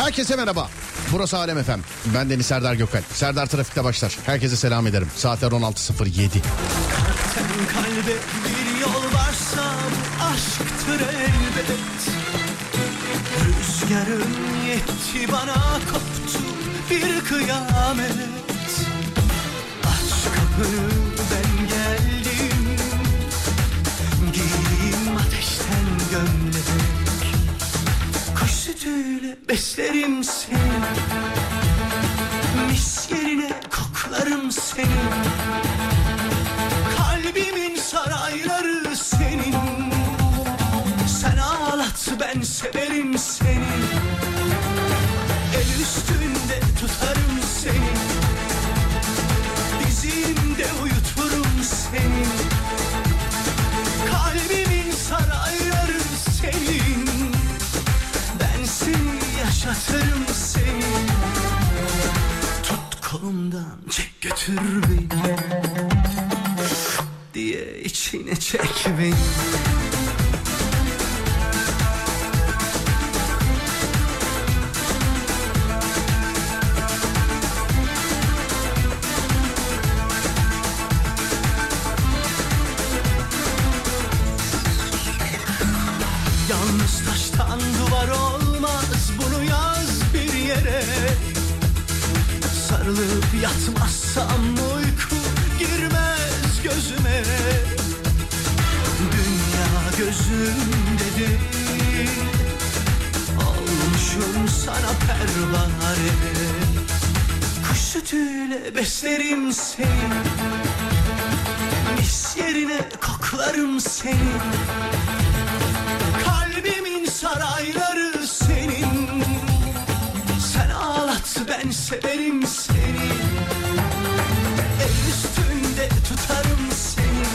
Herkese merhaba. Burası Alem Efem. Ben Deniz Serdar Gökal. Serdar Trafik'te başlar. Herkese selam ederim. Saatler 16.07. Sen kalbe bir yol varsa aşktır elbet Rüzgarın yetti bana koptu bir kıyamet Aç kapını ben geldim Giyeyim ateşten gömlek Kuş sütüyle beslerim seni. Mis yerine koklarım seni çek beni Kuş sütüyle beslerim seni. Mis yerine koklarım seni. Kalbimin sarayları senin. Sen ağlat ben severim seni. El üstünde tutarım seni.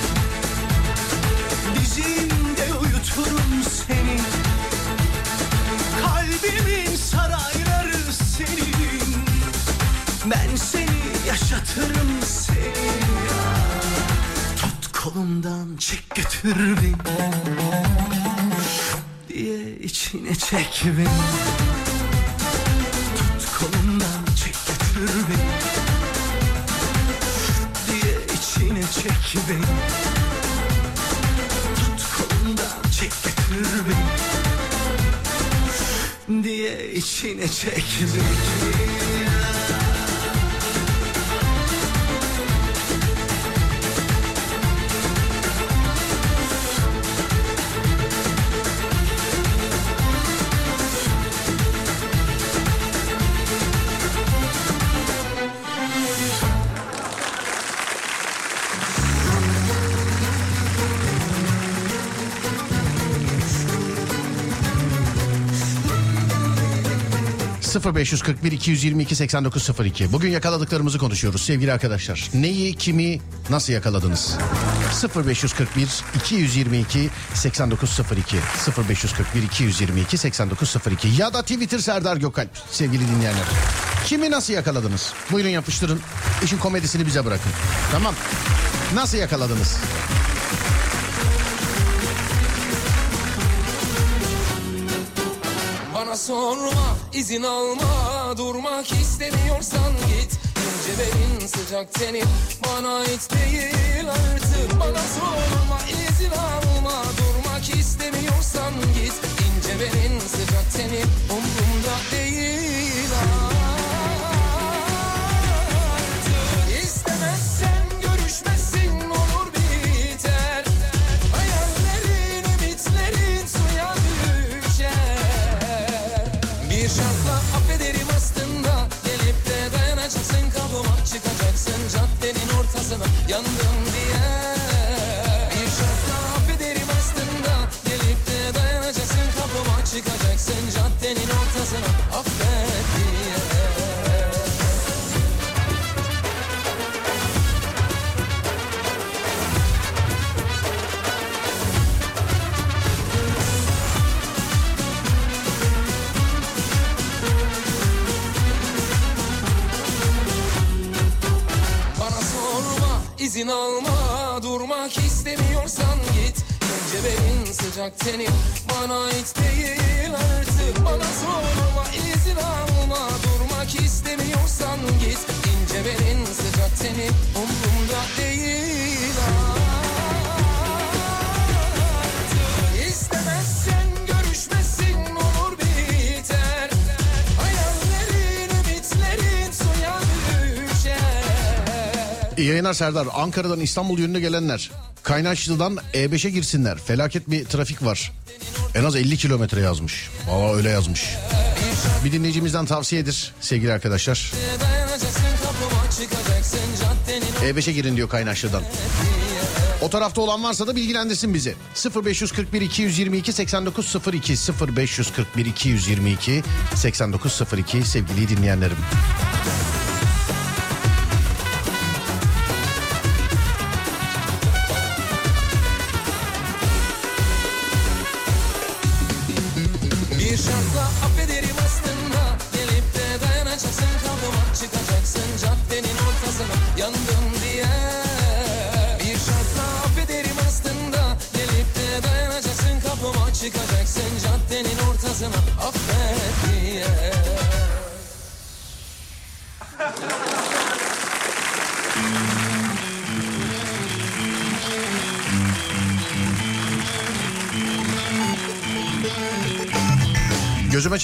Dizimde kolumdan çek götür beni diye içine çek beni. Tut kolumdan çek götür beni diye içine çek beni. Tut kolumdan çek götür beni diye içine çek beni ...0541 222 8902. Bugün yakaladıklarımızı konuşuyoruz sevgili arkadaşlar. Neyi, kimi, nasıl yakaladınız? 0541 222 8902 0541 222 8902 ya da Twitter Serdar Gökalp sevgili dinleyenler. Kimi nasıl yakaladınız? Buyurun yapıştırın. İşin komedisini bize bırakın. Tamam. Nasıl yakaladınız? Sorma izin alma durmak istemiyorsan git. İnce belin sıcak tenin bana ait değil artık. Bana sorma izin alma durmak istemiyorsan git. İnce belin sıcak tenin Yandım. İzin alma durmak istemiyorsan git. İnce belin sıcak tenin bana ait değil artık. Bana sorma izin alma durmak istemiyorsan git. İnce belin sıcak tenin umurumda değil artık yayınlar Serdar. Ankara'dan İstanbul yönüne gelenler Kaynaşlı'dan E5'e girsinler. Felaket bir trafik var. En az 50 kilometre yazmış. Valla öyle yazmış. Bir dinleyicimizden tavsiyedir sevgili arkadaşlar. Dayanacaksın kapıma çıkacaksın caddenin E5'e girin diyor Kaynaşlı'dan. O tarafta olan varsa da bilgilendirsin bizi. 0541 222 8902 0541 222 8902 sevgili dinleyenlerim.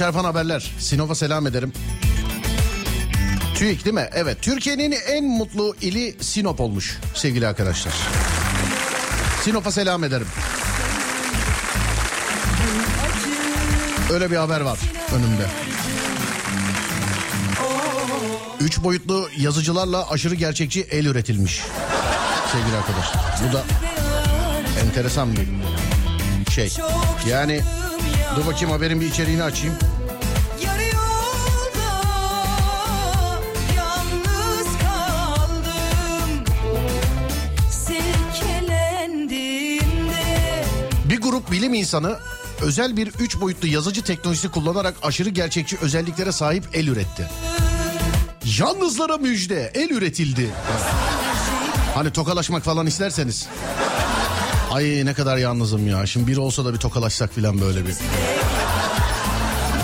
Çarpan haberler. Sinop'a selam ederim. TÜİK değil mi? Evet. Türkiye'nin en mutlu ili Sinop olmuş sevgili arkadaşlar. Sinop'a selam ederim. Öyle bir haber var önümde. Üç boyutlu yazıcılarla aşırı gerçekçi el üretilmiş. Sevgili arkadaşlar. Bu da enteresan bir şey. Yani dur bakayım haberin bir içeriğini açayım. Grup bilim insanı özel bir üç boyutlu yazıcı teknolojisi kullanarak aşırı gerçekçi özelliklere sahip el üretti. Yalnızlara müjde, el üretildi. Hani tokalaşmak falan isterseniz. Ay ne kadar yalnızım ya. Şimdi biri olsa da bir tokalaşsak falan böyle bir.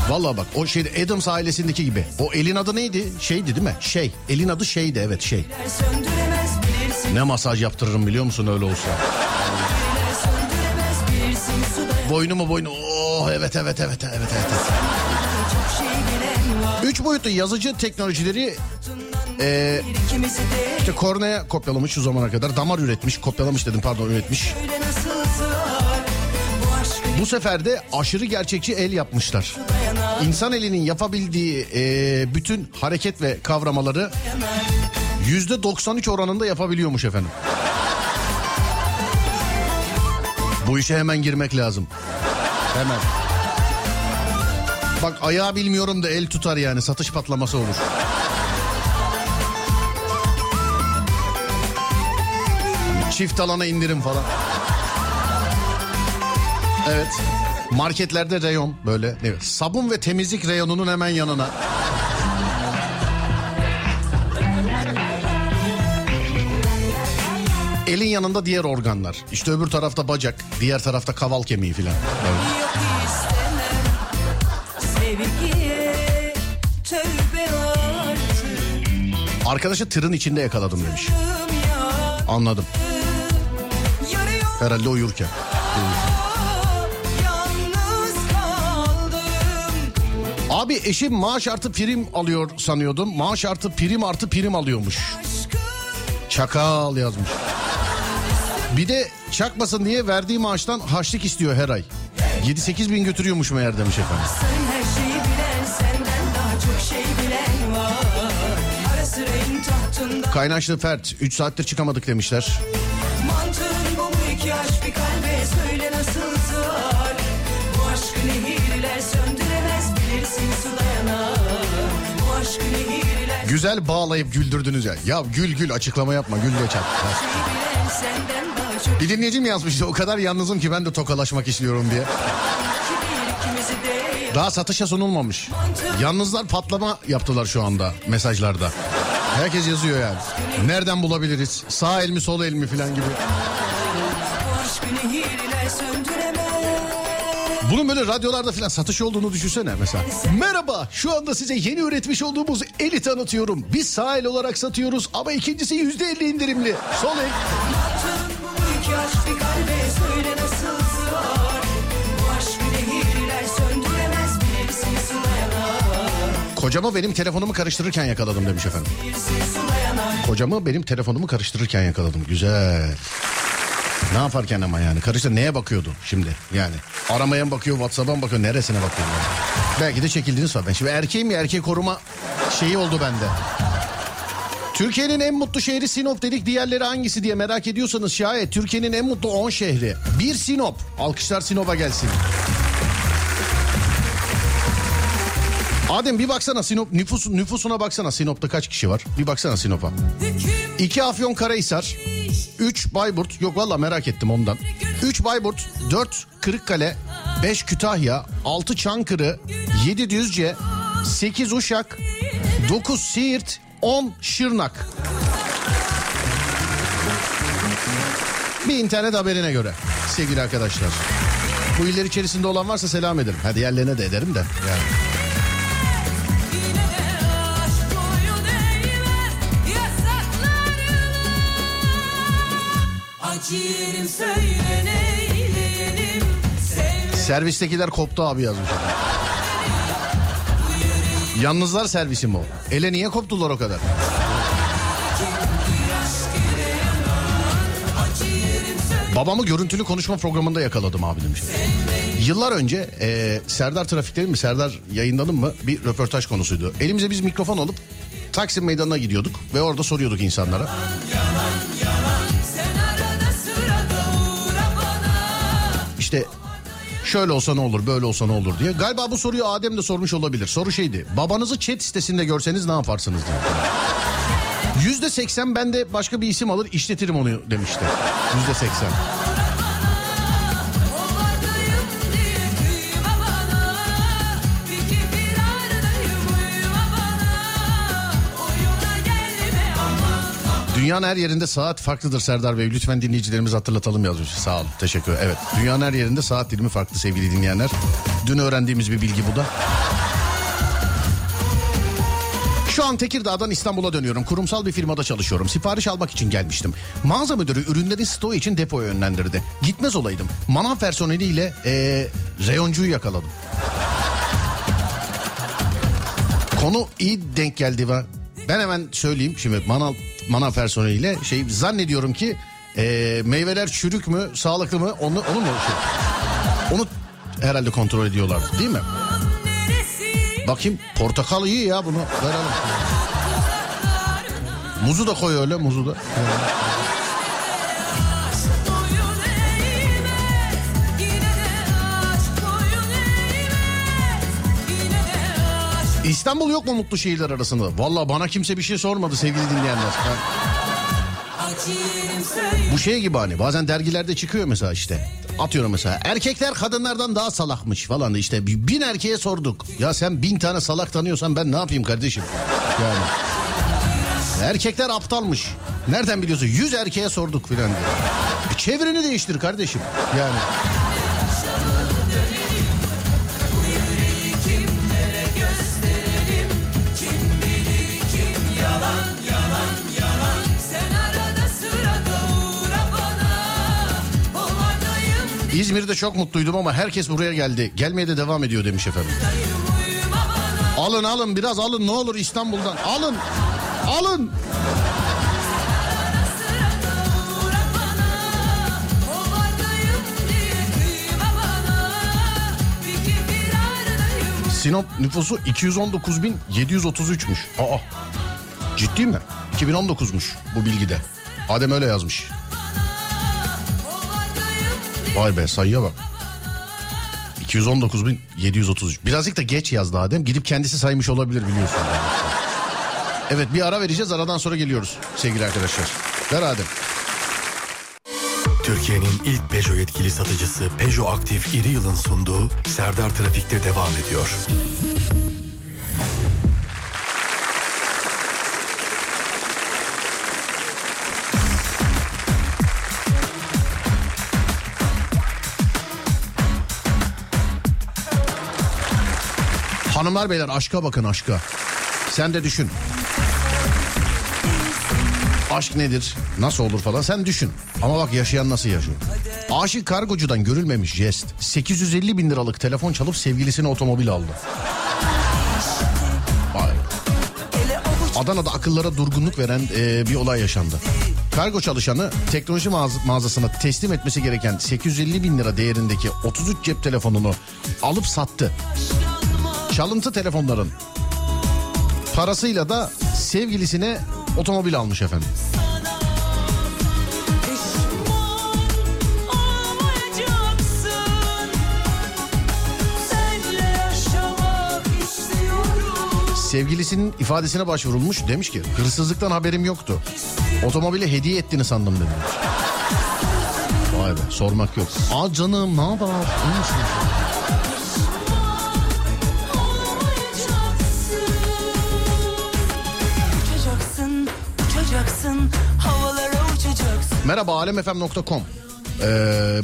Vallahi bak o şeyde Adams ailesindeki gibi. O elin adı neydi? Şeydi değil mi? Şey. Elin adı şeydi evet şey. Ne masaj yaptırırım biliyor musun öyle olsa. Suda Boynu? Oh evet evet evet evet evet. evet. Üç boyutlu yazıcı teknolojileri e, işte kornea kopyalamış şu zamana kadar. Damar üretmiş, kopyalamış dedim pardon üretmiş. bu sefer de aşırı gerçekçi el yapmışlar. İnsan elinin yapabildiği e, bütün hareket ve kavramaları yüzde 93 oranında yapabiliyormuş efendim. Bu işe hemen girmek lazım. Hemen. Bak ayağı bilmiyorum da el tutar yani satış patlaması olur. Çift alana indirim falan. Evet. Marketlerde reyon böyle. Evet. Sabun ve temizlik reyonunun hemen yanına. Elin yanında diğer organlar. İşte öbür tarafta bacak, diğer tarafta kaval kemiği filan. Arkadaşı tırın içinde yakaladım demiş. Anladım. Herhalde uyurken. Abi eşim maaş artı prim alıyor sanıyordum. Maaş artı prim artı prim alıyormuş. Çakal yazmış. Bir de çakmasın diye verdiği maaştan haçlık istiyor her ay. 7-8 bin götürüyormuş meğer demiş efendim. şey Kaynaşlı Fert 3 saattir çıkamadık demişler. mantığın bu mu iki aşk bir kalbe söyle nasıl sığar bu aşkı nehirler söndüremez bilirsin su dayanar bu aşkı nehirler Güzel bağlayıp güldürdünüz ya. Ya gül gül açıklama yapma gül şeyi bilen senden Bir dinleyicim yazmıştı o kadar yalnızım ki ben de tokalaşmak istiyorum diye. Daha satışa sunulmamış. Yalnızlar patlama yaptılar şu anda mesajlarda. Herkes yazıyor yani. Nereden bulabiliriz? Sağ el mi sol el mi falan gibi. Bunun böyle radyolarda falan satış olduğunu düşünsene mesela. Merhaba şu anda size yeni üretmiş olduğumuz eli tanıtıyorum. Biz sağ el olarak satıyoruz ama ikincisi yüzde elli indirimli. Sol el. İki aşk bir kalbe söyle nasıl sığar Bu aşkı nehirler söndüremez bilirsin sulayanar Kocama benim telefonumu karıştırırken yakaladım demiş efendim. Kocamı benim telefonumu karıştırırken yakaladım. Güzel. Ne yaparken ama yani karıştır neye bakıyordu şimdi yani aramaya mı bakıyor Whatsapp'a mı bakıyor neresine bakıyor yani. belki de çekildiğiniz var ben şimdi erkeğim ya erkek koruma şeyi oldu bende Türkiye'nin en mutlu şehri Sinop dedik. Diğerleri hangisi diye merak ediyorsanız şayet Türkiye'nin en mutlu 10 şehri. Bir Sinop. Alkışlar Sinop'a gelsin. Adem bir baksana Sinop nüfus, nüfusuna baksana. Sinop'ta kaç kişi var? Bir baksana Sinop'a. İki Afyon Karahisar, 3 Bayburt, yok valla merak ettim ondan. 3 Bayburt, 4 Kırıkkale, 5 Kütahya, 6 Çankırı, 7 Düzce, 8 Uşak, 9 Siirt, 10 Şırnak. Bir internet haberine göre sevgili arkadaşlar. Bu iller içerisinde olan varsa selam ederim. Hadi yerlerine de ederim de. Yani. Servistekiler koptu abi yazmış. Yalnızlar servisi mi o? Ele niye koptular o kadar? Babamı görüntülü konuşma programında yakaladım abi demiş. Yıllar önce e, Serdar Trafik'te mi Serdar yayınladım mı bir röportaj konusuydu. Elimize biz mikrofon alıp Taksim Meydanı'na gidiyorduk ve orada soruyorduk insanlara. Sırada uğra bana İşte şöyle olsa ne olur böyle olsa ne olur diye. Galiba bu soruyu Adem de sormuş olabilir. Soru şeydi babanızı chat sitesinde görseniz ne yaparsınız diye. Yüzde seksen ben de başka bir isim alır işletirim onu demişti. Yüzde seksen. Dünyanın her yerinde saat farklıdır Serdar Bey. Lütfen dinleyicilerimiz hatırlatalım yazmış. Sağ olun teşekkür. Evet dünyanın her yerinde saat dilimi farklı sevgili dinleyenler. Dün öğrendiğimiz bir bilgi bu da. Şu an Tekirdağ'dan İstanbul'a dönüyorum. Kurumsal bir firmada çalışıyorum. Sipariş almak için gelmiştim. Mağaza müdürü ürünleri stoğu için depoya yönlendirdi. Gitmez olaydım. Manav personeliyle ee, reyoncuyu yakaladım. Konu iyi denk geldi ben hemen söyleyeyim şimdi manav, manav personeliyle şey zannediyorum ki ee, meyveler çürük mü sağlıklı mı onu, onu mu şey, onu herhalde kontrol ediyorlar değil mi? Bakayım portakal iyi ya bunu verelim. Muzu da koy öyle muzu da. İstanbul yok mu mutlu şehirler arasında? Valla bana kimse bir şey sormadı sevgili dinleyenler. Bu şey gibi hani bazen dergilerde çıkıyor mesela işte. Atıyorum mesela erkekler kadınlardan daha salakmış falan işte bin erkeğe sorduk. Ya sen bin tane salak tanıyorsan ben ne yapayım kardeşim? Yani. Erkekler aptalmış. Nereden biliyorsun? Yüz erkeğe sorduk filan diyor. Çevreni değiştir kardeşim. Yani. İzmir'de çok mutluydum ama herkes buraya geldi. Gelmeye de devam ediyor demiş efendim. Alın alın biraz alın ne olur İstanbul'dan. Alın. Alın. Sinop nüfusu 219.733'müş. Aa. Ciddi mi? 2019'muş bu bilgide. Adem öyle yazmış. Vay be sayıya bak. 219.733. Birazcık da geç yazdı Adem. Gidip kendisi saymış olabilir biliyorsun. Evet bir ara vereceğiz. Aradan sonra geliyoruz sevgili arkadaşlar. Ver Adem. Türkiye'nin ilk Peugeot yetkili satıcısı Peugeot Aktif İri Yıl'ın sunduğu Serdar Trafik'te devam ediyor. Hanımlar beyler aşka bakın aşka. Sen de düşün. Aşk nedir? Nasıl olur falan sen düşün. Ama bak yaşayan nasıl yaşıyor. Aşık kargocudan görülmemiş jest. 850 bin liralık telefon çalıp sevgilisine otomobil aldı. Vay. Adana'da akıllara durgunluk veren e, bir olay yaşandı. Kargo çalışanı teknoloji mağaz- mağazasına teslim etmesi gereken 850 bin lira değerindeki 33 cep telefonunu alıp sattı. Çalıntı telefonların parasıyla da sevgilisine otomobil almış efendim. Sevgilisinin ifadesine başvurulmuş demiş ki hırsızlıktan haberim yoktu. Otomobili hediye ettiğini sandım demiş. Vay be sormak yok. Aa canım ne haber? Merhaba alemfm.com ee,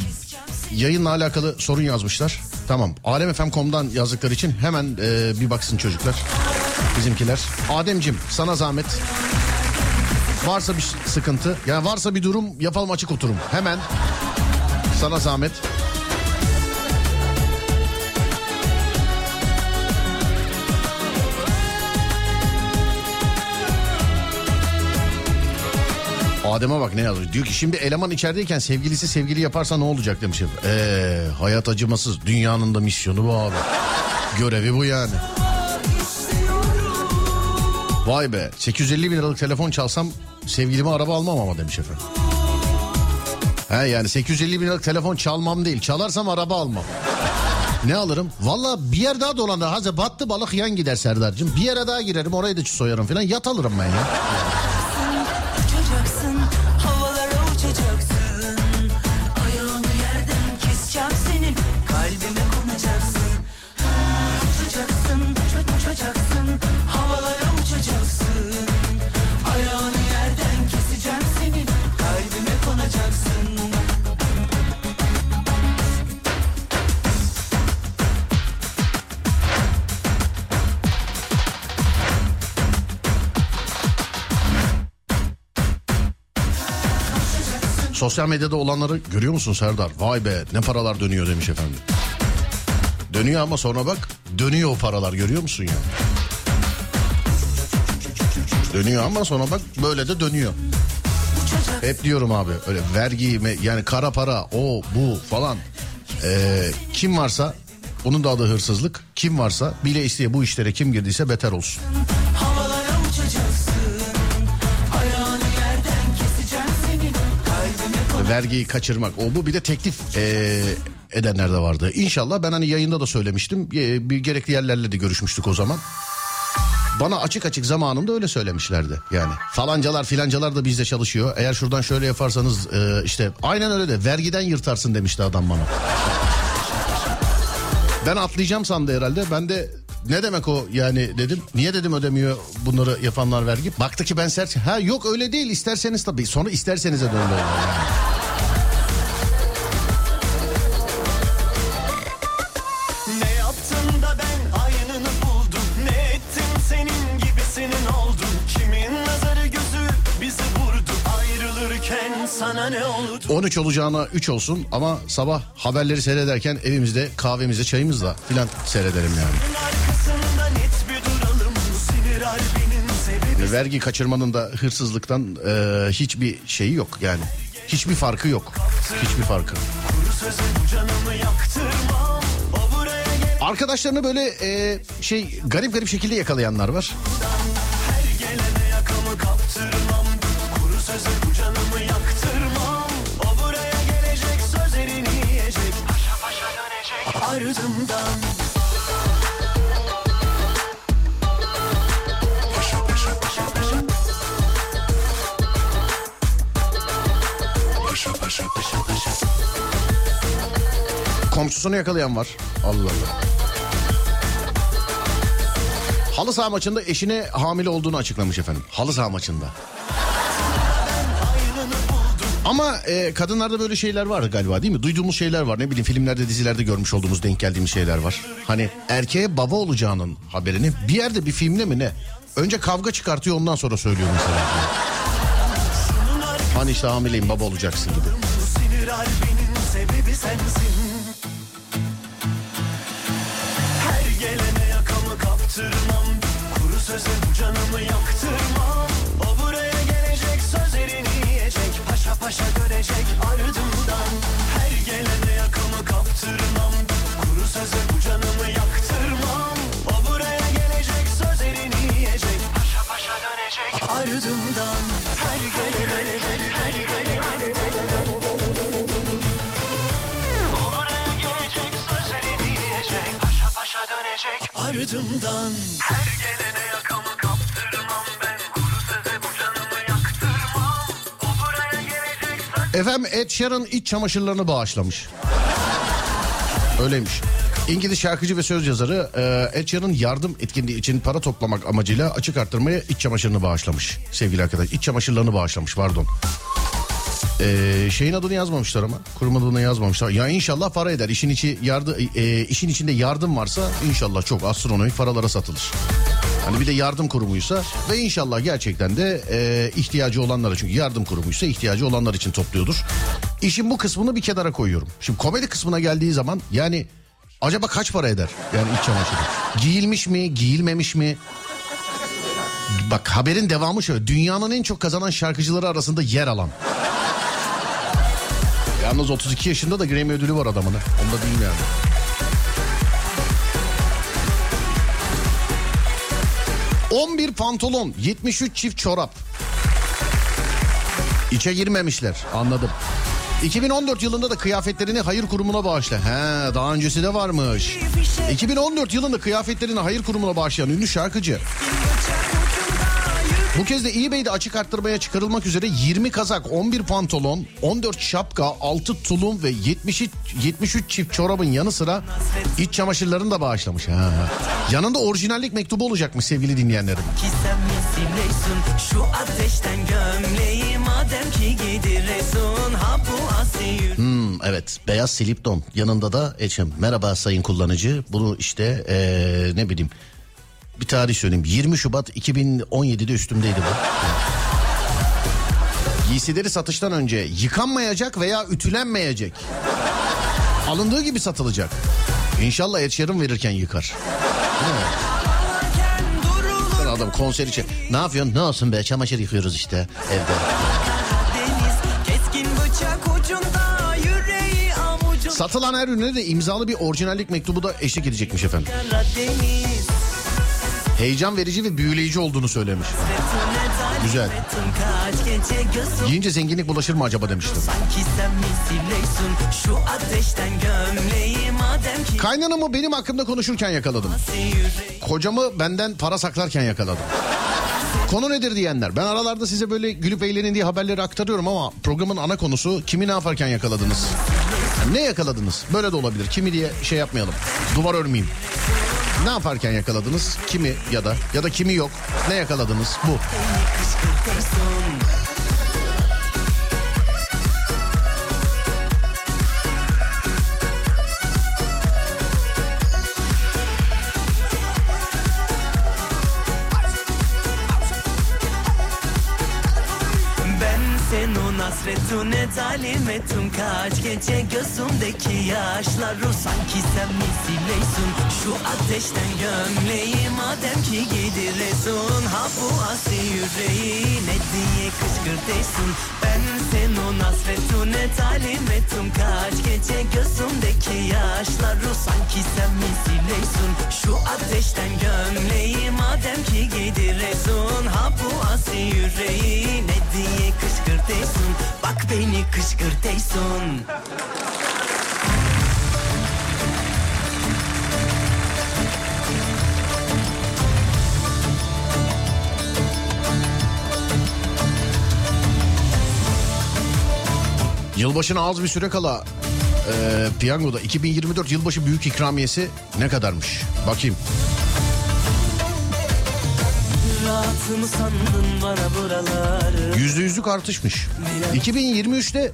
Yayınla alakalı sorun yazmışlar. Tamam alemfm.com'dan yazdıkları için hemen ee, bir baksın çocuklar. Bizimkiler. Ademcim sana zahmet. Varsa bir sıkıntı yani varsa bir durum yapalım açık oturum. Hemen sana zahmet. Adem'e bak ne yazmış. Diyor ki şimdi eleman içerideyken sevgilisi sevgili yaparsa ne olacak demişim. Eee hayat acımasız. Dünyanın da misyonu bu abi. Görevi bu yani. Vay be 850 bin liralık telefon çalsam sevgilime araba almam ama demiş efendim. He yani 850 bin liralık telefon çalmam değil. Çalarsam araba almam. Ne alırım? Valla bir yer daha dolanır. Hazır battı balık yan gider Serdar'cığım. Bir yere daha girerim orayı da soyarım falan. Yat alırım ben ya. Sosyal medyada olanları görüyor musun Serdar? Vay be ne paralar dönüyor demiş efendim. Dönüyor ama sonra bak dönüyor o paralar görüyor musun ya? Dönüyor ama sonra bak böyle de dönüyor. Hep diyorum abi öyle vergi yani kara para o bu falan. Ee, kim varsa onun da adı hırsızlık. Kim varsa bile isteye bu işlere kim girdiyse beter olsun. Vergiyi kaçırmak o bu bir de teklif eee, edenler de vardı. İnşallah ben hani yayında da söylemiştim Ee, bir gerekli yerlerle de görüşmüştük o zaman. Bana açık açık zamanında öyle söylemişlerdi yani. Falancalar filancalar da bizde çalışıyor. Eğer şuradan şöyle yaparsanız e, işte aynen öyle de vergiden yırtarsın demişti adam bana. Ben atlayacağım sandı herhalde. Ben de ne demek o yani dedim. Niye dedim ödemiyor bunları yapanlar vergi? Baktı ki ben sert. Ha yok öyle değil isterseniz tabii. Sonra istersenize döndü. 13 olacağına 3 olsun ama sabah haberleri seyrederken evimizde kahvemizde çayımızla filan seyrederim yani. Vergi kaçırmanın da hırsızlıktan e, hiçbir şeyi yok yani. Hiçbir farkı yok. Hiçbir farkı. Arkadaşlarını böyle e, şey garip garip şekilde yakalayanlar var. her gelene yakamı kaptırmam Kuru sözü paşa Komşusunu yakalayan var. Allah Allah. Halı saha maçında eşine hamile olduğunu açıklamış efendim. Halı saha maçında. Ama e, kadınlarda böyle şeyler var galiba değil mi? Duyduğumuz şeyler var. Ne bileyim filmlerde dizilerde görmüş olduğumuz denk geldiğimiz şeyler var. Hani erkeğe baba olacağının haberini bir yerde bir filmde mi ne? Önce kavga çıkartıyor ondan sonra söylüyor mesela. Hani işte hamileyim baba olacaksın gibi. Her gelene yakamı kaptırmam Kuru söze bu canımı yaktırmam dönecek ardımdan. Her gelene yakamı kaptırmam. Kuru söze bu canımı yaktırmam. O buraya gelecek sözlerini yiyecek Paşa paşa dönecek ardımdan. Her gelene her gelene gelecek paşa dönecek ardımdan Efendim Ed Sheeran iç çamaşırlarını bağışlamış. Öyleymiş. İngiliz şarkıcı ve söz yazarı e, Ed Sheeran yardım etkinliği için para toplamak amacıyla açık arttırmaya iç çamaşırını bağışlamış. Sevgili arkadaş iç çamaşırlarını bağışlamış pardon. E, şeyin adını yazmamışlar ama kurum adını yazmamışlar. Ya inşallah para eder. İşin içi yardı, e, işin içinde yardım varsa inşallah çok astronomik paralara satılır. Hani bir de yardım kurumuysa ve inşallah gerçekten de e, ihtiyacı olanlara çünkü yardım kurumuysa ihtiyacı olanlar için topluyordur. İşin bu kısmını bir kenara koyuyorum. Şimdi komedi kısmına geldiği zaman yani acaba kaç para eder? Yani iç çamaşırı. Giyilmiş mi, giyilmemiş mi? Bak haberin devamı şöyle. Dünyanın en çok kazanan şarkıcıları arasında yer alan. Yalnız 32 yaşında da Grammy ödülü var adamın. Onda değil yani. ...11 pantolon, 73 çift çorap. İçe girmemişler, anladım. 2014 yılında da kıyafetlerini hayır kurumuna bağışla. He, daha öncesi de varmış. 2014 yılında kıyafetlerini hayır kurumuna bağışlayan ünlü şarkıcı. Bu kez de eBay'de açık arttırmaya çıkarılmak üzere 20 kazak, 11 pantolon, 14 şapka, 6 tulum ve 73, 73 çift çorabın yanı sıra iç çamaşırlarını da bağışlamış. Ha. Yanında orijinallik mektubu olacakmış sevgili dinleyenlerim. Ki sen şu ateşten gömleği madem ki gidiresun ha bu asi yürek Hmm, evet beyaz silip don yanında da eşim. Merhaba sayın kullanıcı bunu işte ee, ne bileyim bir tarih söyleyeyim 20 Şubat 2017'de üstümdeydi bu. Giysileri satıştan önce yıkanmayacak veya ütülenmeyecek. Alındığı gibi satılacak. İnşallah Ed Sheeran verirken yıkar. Sen adam konser için ne yapıyorsun? Ne olsun be çamaşır yıkıyoruz işte evde. Satılan her ürüne de imzalı bir orijinallik mektubu da eşlik edecekmiş efendim. Heyecan verici ve büyüleyici olduğunu söylemiş. Güzel. Giyince zenginlik bulaşır mı acaba demiştim. Kaynanamı benim hakkımda konuşurken yakaladım. Kocamı benden para saklarken yakaladım. Konu nedir diyenler. Ben aralarda size böyle gülüp eğlenin diye haberleri aktarıyorum ama programın ana konusu kimi ne yaparken yakaladınız? Ne yakaladınız? Böyle de olabilir. Kimi diye şey yapmayalım. Duvar örmeyeyim. Ne yaparken yakaladınız? Kimi ya da ya da kimi yok? Ne yakaladınız? Bu. Senin hasretine talim ettim Kaç gece gözümdeki yaşları Sanki sen misileysun Şu ateşten gömleği Madem ki gidiresun Ha bu asi yüreği Ne diye kışkırtıysın Ben senin hasretine talim ettim Kaç gece gözümdeki yaşları Sanki sen misileysun Şu ateşten gömleği Madem ki gidiresun Ha bu asi yüreği Ne diye kışkırtıysın Bak beni kışkırtıysın Yılbaşına az bir süre kala e, piyangoda 2024 yılbaşı büyük ikramiyesi ne kadarmış? Bakayım. Rahat mı sandın bana buraları Yüzde yüzlük artışmış. 2023'te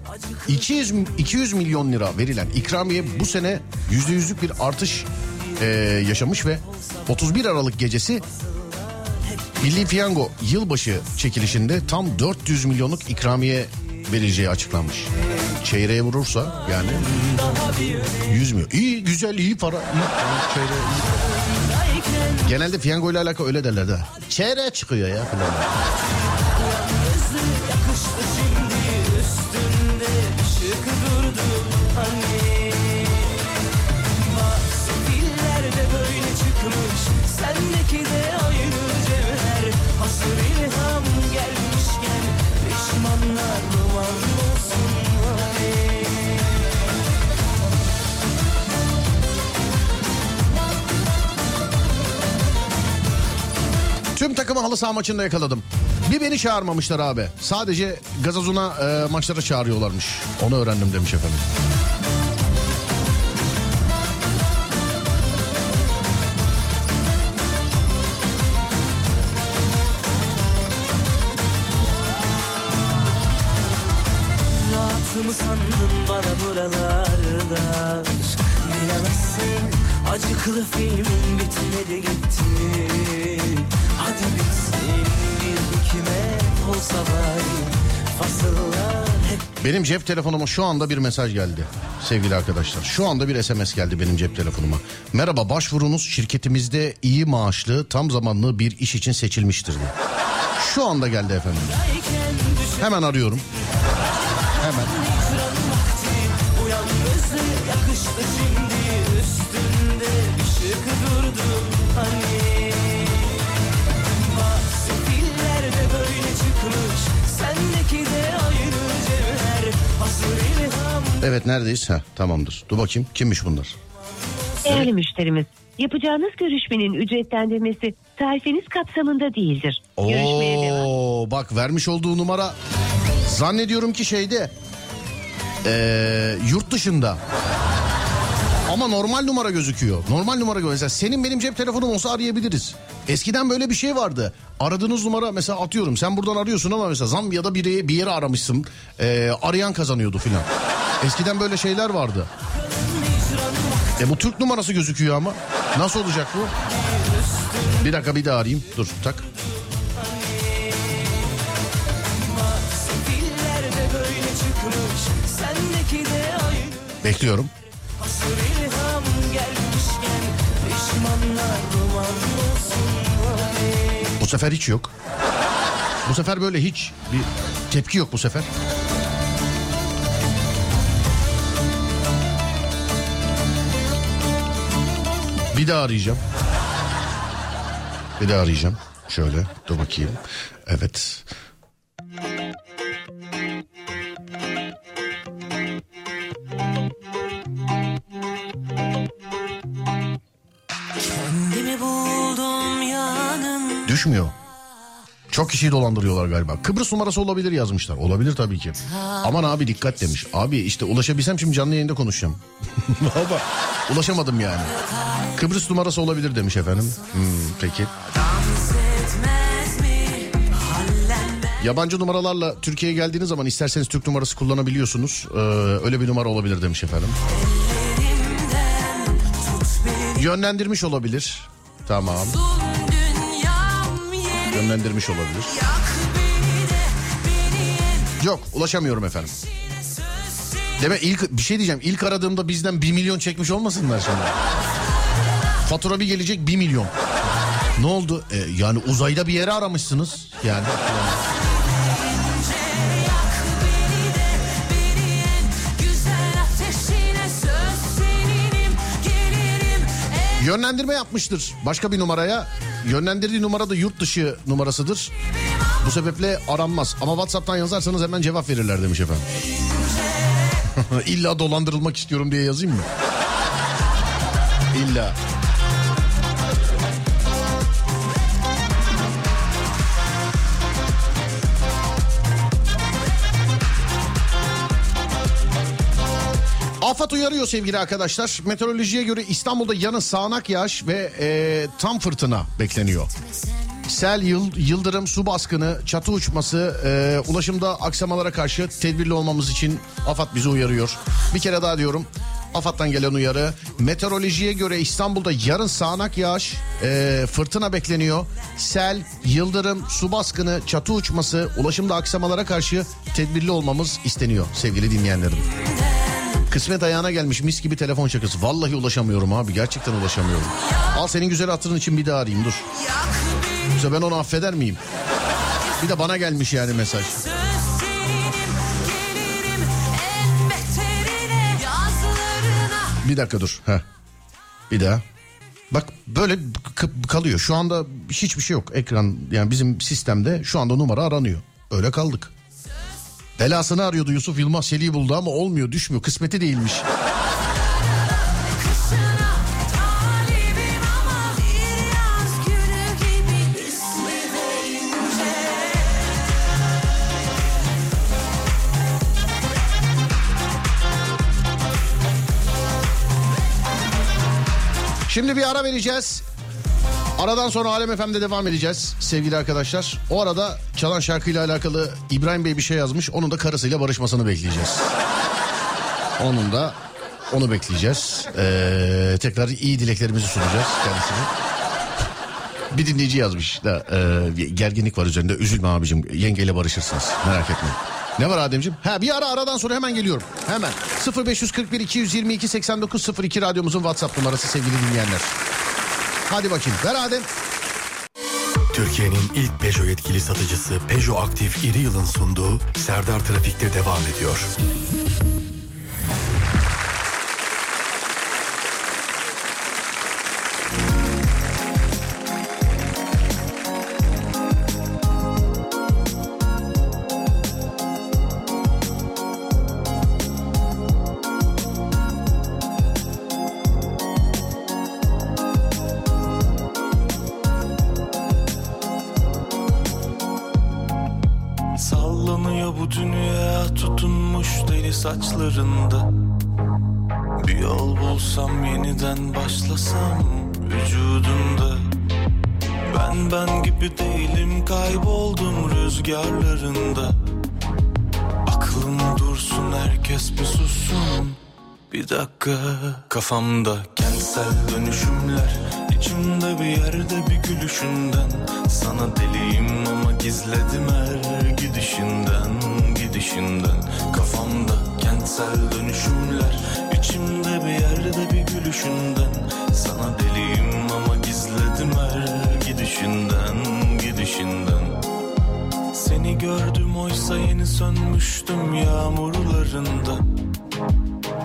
200, 200 milyon lira verilen ikramiye bu sene yüzde yüzlük bir artış e, yaşamış ve 31 Aralık gecesi Milli Piyango yılbaşı çekilişinde tam 400 milyonluk ikramiye verileceği açıklanmış. Çeyreğe vurursa yani 100 milyon. İyi güzel iyi para. iyi. Çeyreğe iyi. Genelde piyango ile alakalı öyle derler de. Çeyreğe çıkıyor ya çıkmış Sendeki de aynı cevher Hazır ilham gelmişken Pişmanlar duman olsun Tüm takımı halı saha maçında yakaladım. Bir beni çağırmamışlar abi. Sadece Gazozuna e, maçlara çağırıyorlarmış. Onu öğrendim demiş efendim. Acıklı filmin bitmedi gitti Benim cep telefonuma şu anda bir mesaj geldi sevgili arkadaşlar. Şu anda bir SMS geldi benim cep telefonuma. Merhaba başvurunuz şirketimizde iyi maaşlı tam zamanlı bir iş için seçilmiştir diye. Şu anda geldi efendim. Hemen arıyorum. Hemen. Yakıştı şimdi Üstünde ışık durdum hani Evet neredeyiz? Ha tamamdır. Dur bakayım kimmiş bunlar? Değerli müşterimiz, yapacağınız görüşmenin ücretlendirmesi tarifeniz kapsamında değildir. Oo, bak vermiş olduğu numara zannediyorum ki şeyde ee, yurt dışında. Ama normal numara gözüküyor. Normal numara gözüküyor. Mesela senin benim cep telefonum olsa arayabiliriz. Eskiden böyle bir şey vardı. Aradığınız numara mesela atıyorum. Sen buradan arıyorsun ama mesela Zambiya'da biri bir yere aramışsın. Ee, arayan kazanıyordu filan. Eskiden böyle şeyler vardı. E bu Türk numarası gözüküyor ama. Nasıl olacak bu? Bir dakika bir daha arayayım. Dur tak. Bekliyorum. Bu sefer hiç yok. Bu sefer böyle hiç bir tepki yok bu sefer. Bir daha arayacağım. Bir daha arayacağım. Şöyle dur bakayım. Evet. Düşmüyor. Çok kişiyi dolandırıyorlar galiba. Kıbrıs numarası olabilir yazmışlar. Olabilir tabii ki. Aman abi dikkat demiş. Abi işte ulaşabilsem şimdi canlı yayında konuşacağım. Baba ulaşamadım yani. Kıbrıs numarası olabilir demiş efendim. Hmm, peki. Yabancı numaralarla Türkiye'ye geldiğiniz zaman isterseniz Türk numarası kullanabiliyorsunuz. Ee, öyle bir numara olabilir demiş efendim. Yönlendirmiş olabilir. Tamam. Yeri Yönlendirmiş olabilir. Yok ulaşamıyorum efendim. Demek ilk bir şey diyeceğim. İlk aradığımda bizden 1 milyon çekmiş olmasınlar şimdi. Fatura bir gelecek 1 milyon. Ne oldu? Ee, yani uzayda bir yere aramışsınız. Yani. güzel Yönlendirme yapmıştır başka bir numaraya. Yönlendirdiği numara da yurt dışı numarasıdır. Bu sebeple aranmaz. Ama WhatsApp'tan yazarsanız hemen cevap verirler demiş efendim. İlla dolandırılmak istiyorum diye yazayım mı? İlla. Afat uyarıyor sevgili arkadaşlar. Meteorolojiye göre İstanbul'da yanı sağanak yağış ve e, tam fırtına bekleniyor. Sel, yıl- yıldırım, su baskını, çatı uçması, e, ulaşımda aksamalara karşı tedbirli olmamız için AFAD bizi uyarıyor. Bir kere daha diyorum. AFAD'dan gelen uyarı. Meteorolojiye göre İstanbul'da yarın sağanak yağış, e, fırtına bekleniyor. Sel, yıldırım, su baskını, çatı uçması, ulaşımda aksamalara karşı tedbirli olmamız isteniyor sevgili dinleyenlerim. Kısmet ayağına gelmiş mis gibi telefon şakası. Vallahi ulaşamıyorum abi gerçekten ulaşamıyorum. Al senin güzel hatırın için bir daha arayayım dur. Yoksa ben onu affeder miyim? Bir de bana gelmiş yani mesaj. Bir dakika dur. Heh. Bir daha. Bak böyle kalıyor. Şu anda hiçbir şey yok. Ekran yani bizim sistemde şu anda numara aranıyor. Öyle kaldık. Belasını arıyordu Yusuf Yılmaz Çelik'i buldu ama olmuyor düşmüyor. Kısmeti değilmiş. Şimdi bir ara vereceğiz. Aradan sonra Alem FM'de devam edeceğiz sevgili arkadaşlar. O arada çalan şarkıyla alakalı İbrahim Bey bir şey yazmış. Onun da karısıyla barışmasını bekleyeceğiz. Onun da onu bekleyeceğiz. Ee, tekrar iyi dileklerimizi sunacağız kendisine. Bir dinleyici yazmış da e, gerginlik var üzerinde. Üzülme abicim yengeyle barışırsınız merak etmeyin. Ne var Ademciğim? Ha bir ara aradan sonra hemen geliyorum. Hemen 0541 222 8902 radyomuzun WhatsApp numarası sevgili dinleyenler. Hadi bakayım ver Adem. Türkiye'nin ilk Peugeot yetkili satıcısı Peugeot Aktif İri Yıl'ın sunduğu Serdar Trafik'te devam ediyor. Dünya tutunmuş deli saçlarında. Bir yol bulsam yeniden başlasam vücudunda Ben ben gibi değilim kayboldum rüzgarlarında. Aklım dursun herkes bir sussun. Bir dakika kafamda kentsel dönüşümler içimde bir yerde bir gülüşünden. Sana deliyim ama gizledim her gidişinden Gidişinden. Kafamda kentsel dönüşümler içimde bir yerde bir gülüşünden. Sana deliyim ama gizledim her gidişinden Gidişinden. Seni gördüm oysa yeni sönmüştüm yağmurlarında.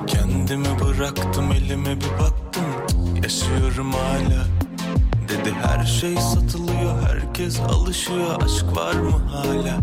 Kendimi bıraktım elime bir baktım Yaşıyorum hala. Dedi her şey satılıyor herkes alışıyor. Aşk var mı hala?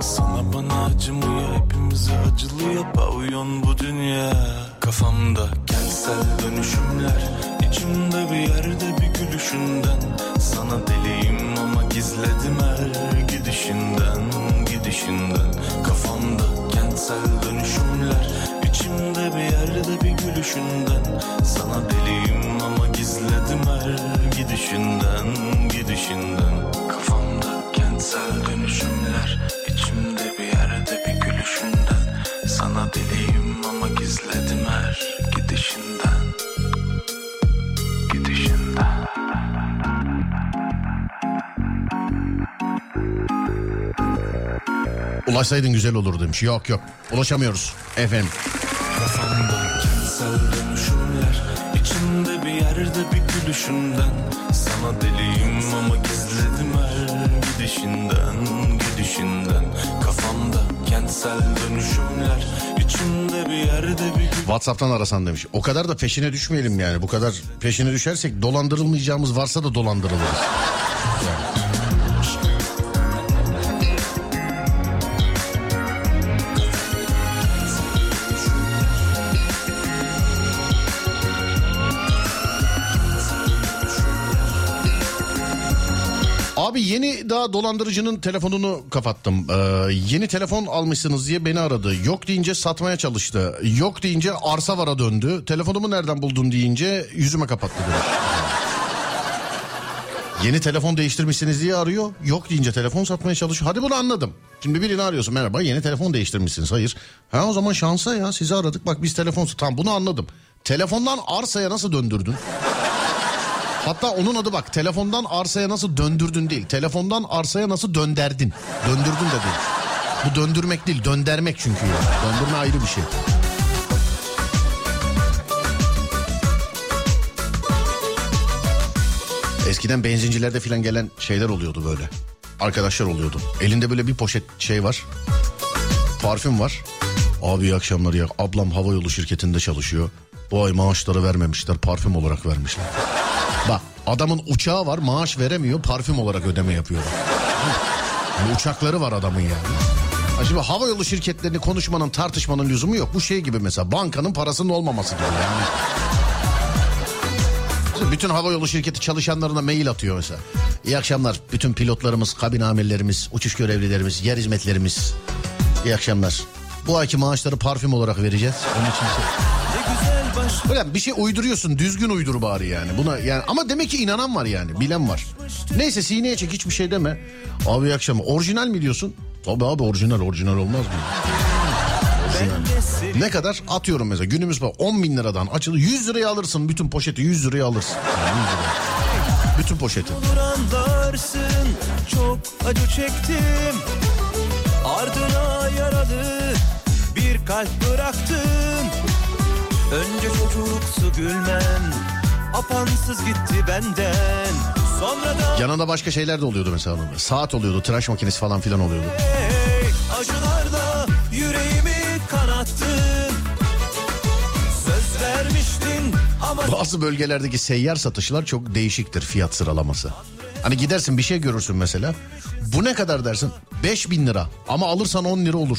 Sana bana acımıyor hepimize acılıyor. Pavyon bu dünya. Kafamda kentsel dönüşümler. İçimde bir yerde bir gülüşünden. Sana deliyim ama gizledim her gidişinden Gidişinden. Kafamda kentsel dönüşümler içimde bir yerde bir gülüşünden. Sana deliyim ama gizledim her gidişinden Gidişinden. Kafamda kentsel dönüşümler Ulaşsaydın güzel olur demiş. Yok yok ulaşamıyoruz efendim. Kafamda kentsel dönüşümler içimde bir yerde bir gülüşünden Sana deliyim ama gizledim her gidişinden Gidişinden Kafamda kentsel dönüşümler içimde bir yerde bir WhatsApp'tan arasan demiş. O kadar da peşine düşmeyelim yani. Bu kadar peşine düşersek dolandırılmayacağımız varsa da dolandırılırız. Yani. Daha dolandırıcının telefonunu kapattım. Ee, yeni telefon almışsınız diye beni aradı. Yok deyince satmaya çalıştı. Yok deyince arsa vara döndü. Telefonumu nereden buldun deyince yüzüme kapattı. Yeni telefon değiştirmişsiniz diye arıyor. Yok deyince telefon satmaya çalışıyor. Hadi bunu anladım. Şimdi birini arıyorsun. Merhaba yeni telefon değiştirmişsiniz. Hayır. Ha o zaman şansa ya sizi aradık. Bak biz telefon... Tamam bunu anladım. Telefondan arsaya nasıl döndürdün? Hatta onun adı bak telefondan arsaya nasıl döndürdün değil. Telefondan arsaya nasıl dönderdin. Döndürdün de değil. Bu döndürmek değil döndermek çünkü. ya. Döndürme ayrı bir şey. Eskiden benzincilerde filan gelen şeyler oluyordu böyle. Arkadaşlar oluyordu. Elinde böyle bir poşet şey var. Parfüm var. Abi iyi akşamlar ya. Ablam havayolu şirketinde çalışıyor. Bu ay maaşları vermemişler. Parfüm olarak vermişler. Bak adamın uçağı var maaş veremiyor. Parfüm olarak ödeme yapıyorlar. Yani uçakları var adamın yani. Ha Şimdi havayolu şirketlerini konuşmanın tartışmanın lüzumu yok. Bu şey gibi mesela bankanın parasının olmaması gibi yani. Bütün havayolu şirketi çalışanlarına mail atıyor mesela. İyi akşamlar bütün pilotlarımız, kabin amirlerimiz, uçuş görevlilerimiz, yer hizmetlerimiz. İyi akşamlar. Bu ayki maaşları parfüm olarak vereceğiz. Onun için şey... Ulan bir şey uyduruyorsun düzgün uydur bari yani. Buna yani ama demek ki inanan var yani bilen var. Neyse sineye çek hiçbir şey deme. Abi akşamlar. Orijinal mi diyorsun? Tabii abi orijinal orijinal olmaz mı? Orijinal. Ne kadar? Atıyorum mesela günümüz bak 10 bin liradan açılı 100 liraya alırsın bütün poşeti 100 liraya alırsın. Yani 100 liraya. Bütün poşeti. Çok acı çektim Ardına yaralı bir kalp bıraktım Önce çocuksu gülmem Apansız gitti benden Sonra da Yanında başka şeyler de oluyordu mesela. onun. Saat oluyordu, tıraş makinesi falan filan oluyordu. hey, acılarla yüreğimi kanattın Söz vermiştin ama Bazı bölgelerdeki seyyar satışlar çok değişiktir fiyat sıralaması. Hani gidersin bir şey görürsün mesela. Bu ne kadar dersin? 5 bin lira ama alırsan 10 lira olur.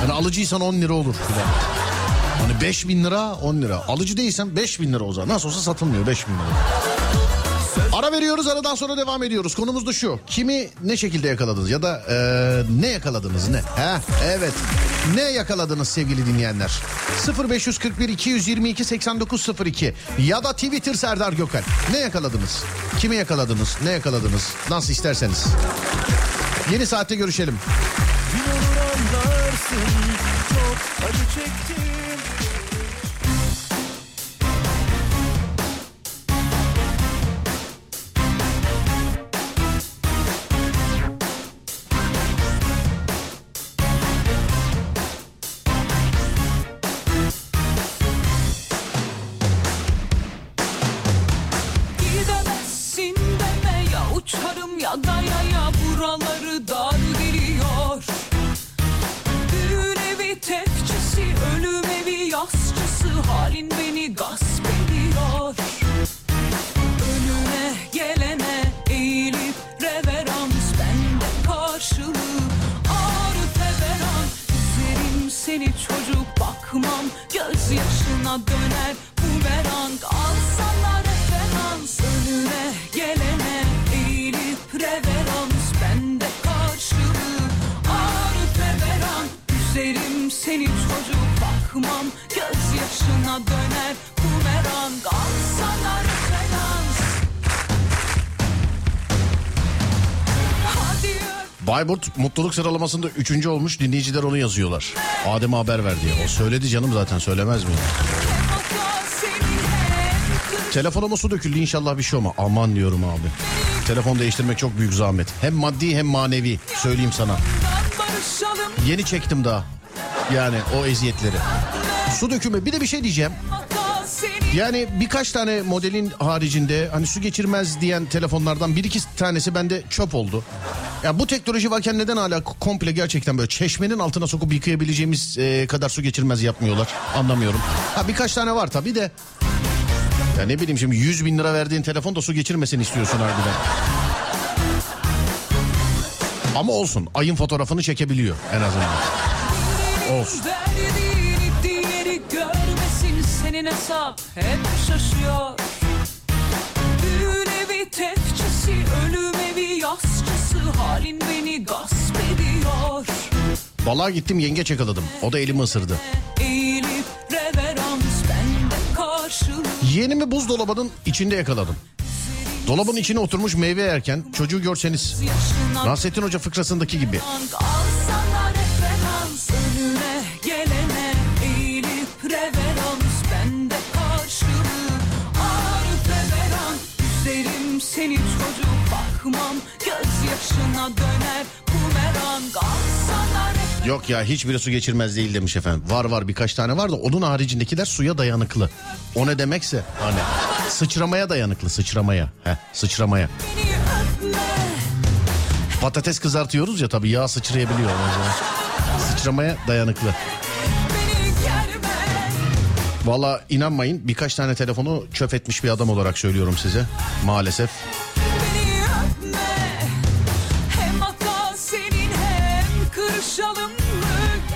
Hani alıcıysan 10 lira olur. filan. Hani 5 bin lira 10 lira. Alıcı değilsen 5 bin lira o zaman. Nasıl olsa satılmıyor 5 bin lira. Ara veriyoruz aradan sonra devam ediyoruz. Konumuz da şu. Kimi ne şekilde yakaladınız ya da eee, ne yakaladınız ne? Ha evet. Ne yakaladınız sevgili dinleyenler? 0541 222 8902 ya da Twitter Serdar Gökal. Ne yakaladınız? Kimi yakaladınız? Ne yakaladınız? Nasıl isterseniz. Yeni saatte görüşelim. gün olur anlarsın Çok acı çektim Bayburt mutluluk sıralamasında 3. olmuş dinleyiciler onu yazıyorlar. Adem'e haber ver. O söyledi canım zaten söylemez mi? Telefonuma su döküldü inşallah bir şey olma. Aman diyorum abi. Telefon değiştirmek çok büyük zahmet. Hem maddi hem manevi söyleyeyim sana. Yeni çektim daha. Yani o eziyetleri. Su dökümü bir de bir şey diyeceğim. Yani birkaç tane modelin haricinde hani su geçirmez diyen telefonlardan bir iki tanesi bende çöp oldu. Ya bu teknoloji varken neden hala komple gerçekten böyle çeşmenin altına sokup yıkayabileceğimiz e, kadar su geçirmez yapmıyorlar anlamıyorum. Ha birkaç tane var tabii de. Ya ne bileyim şimdi 100 bin lira verdiğin telefon da su geçirmesin istiyorsun harbiden. Ama olsun ayın fotoğrafını çekebiliyor en azından. Olsun. Hesap hep şaşıyor Düğün evi tefçisi ölüm evi yasçısı halin beni gasp ediyor Balığa gittim yengeç yakaladım. O da elimi ısırdı. Eğilip reverans bende karşılığı Yeğenimi buzdolabının içinde yakaladım. Dolabın içine oturmuş meyve yerken çocuğu görseniz. Nasrettin Hoca fıkrasındaki gibi. Seni çocuk bakmam gözyaşına döner bumerang Alsana Yok ya hiçbiri su geçirmez değil demiş efendim. Var var birkaç tane var da onun haricindekiler suya dayanıklı. O ne demekse hani sıçramaya dayanıklı sıçramaya. Heh, sıçramaya. Patates kızartıyoruz ya tabii yağ sıçrayabiliyor. Sıçramaya dayanıklı. Valla inanmayın birkaç tane telefonu çöp etmiş bir adam olarak söylüyorum size. Maalesef. öpme Hem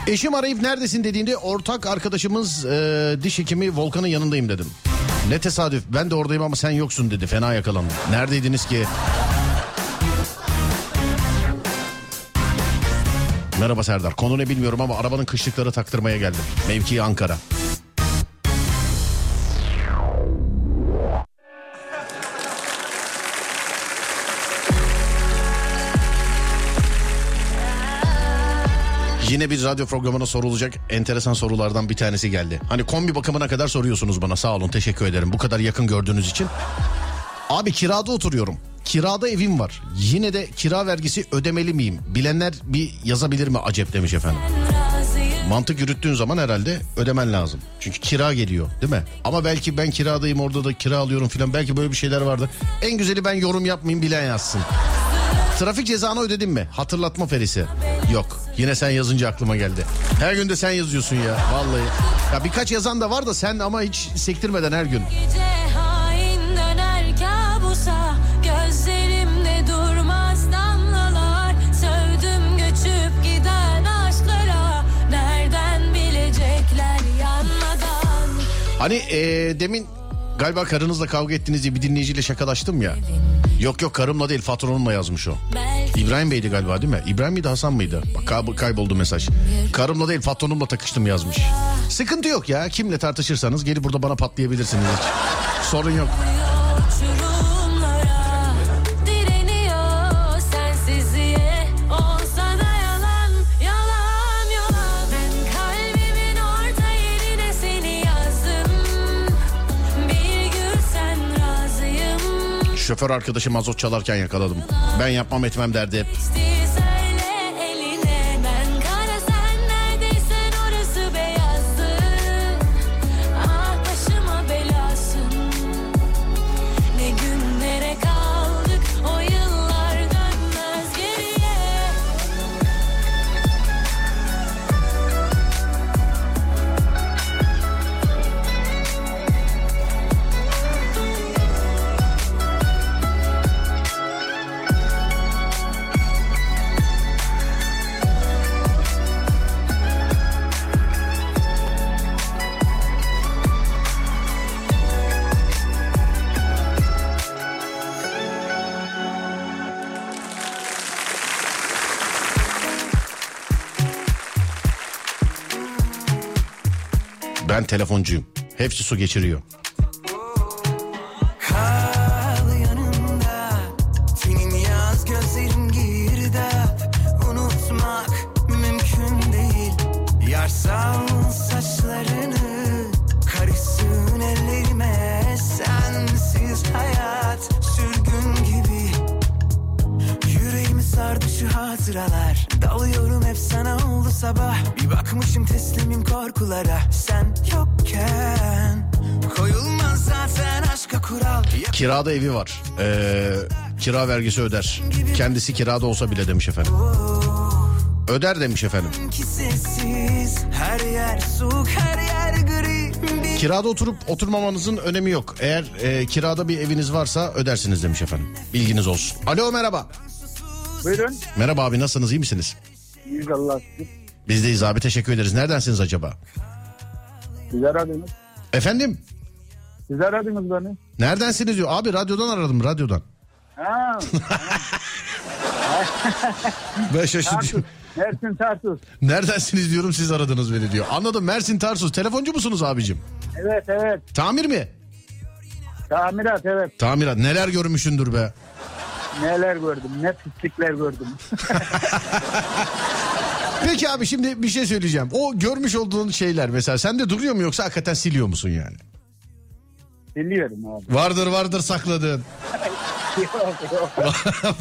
Eşim arayıp neredesin dediğinde ortak arkadaşımız e, diş hekimi Volkan'ın yanındayım dedim. Ne tesadüf ben de oradayım ama sen yoksun dedi fena yakalandım. Neredeydiniz ki? Merhaba Serdar. Konu ne bilmiyorum ama arabanın kışlıkları taktırmaya geldim. Mevki Ankara. Yine bir radyo programına sorulacak enteresan sorulardan bir tanesi geldi. Hani kombi bakımına kadar soruyorsunuz bana sağ olun teşekkür ederim bu kadar yakın gördüğünüz için. Abi kirada oturuyorum. Kirada evim var. Yine de kira vergisi ödemeli miyim? Bilenler bir yazabilir mi acep demiş efendim. Mantık yürüttüğün zaman herhalde ödemen lazım. Çünkü kira geliyor değil mi? Ama belki ben kiradayım orada da kira alıyorum filan. Belki böyle bir şeyler vardı. En güzeli ben yorum yapmayayım bilen yazsın. Trafik cezanı ödedin mi? Hatırlatma ferisi. Yok. Yine sen yazınca aklıma geldi. Her gün de sen yazıyorsun ya. Vallahi. Ya birkaç yazan da var da sen ama hiç sektirmeden her gün. Hani eee, demin galiba karınızla kavga ettiniz diye bir dinleyiciyle şakalaştım ya. Yok yok karımla değil patronumla yazmış o. İbrahim Bey'di galiba değil mi? İbrahim miydi Hasan mıydı? Bak kay- kayboldu mesaj. Karımla değil patronumla takıştım yazmış. Sıkıntı yok ya. Kimle tartışırsanız gelip burada bana patlayabilirsiniz hiç. Sorun yok. Şoför arkadaşım azot çalarken yakaladım. Ben yapmam etmem derdi hep. Telefoncuyum. Hepsi su geçiriyor. Kirada evi var. Ee, kira vergisi öder. Kendisi kirada olsa bile demiş efendim. Öder demiş efendim. Kirada oturup oturmamanızın önemi yok. Eğer e, kirada bir eviniz varsa ödersiniz demiş efendim. Bilginiz olsun. Alo merhaba. Buyurun. Merhaba abi nasılsınız iyi misiniz? İyiyiz Allah'a şükür. Bizdeyiz abi teşekkür ederiz. Neredensiniz acaba? Siz aradınız. Efendim? Siz aradınız beni. Neredensiniz diyor. Abi radyodan aradım radyodan. Ha, Ben şaşırdım. Mersin Tarsus. Neredensiniz diyorum siz aradınız beni diyor. Anladım Mersin Tarsus. Telefoncu musunuz abicim? Evet evet. Tamir mi? Tamirat evet. Tamirat neler görmüşündür be. Neler gördüm. Ne pislikler gördüm. Peki abi şimdi bir şey söyleyeceğim. O görmüş olduğun şeyler mesela sende duruyor mu yoksa hakikaten siliyor musun yani? Biliyorum abi. Vardır vardır sakladın. yok yok.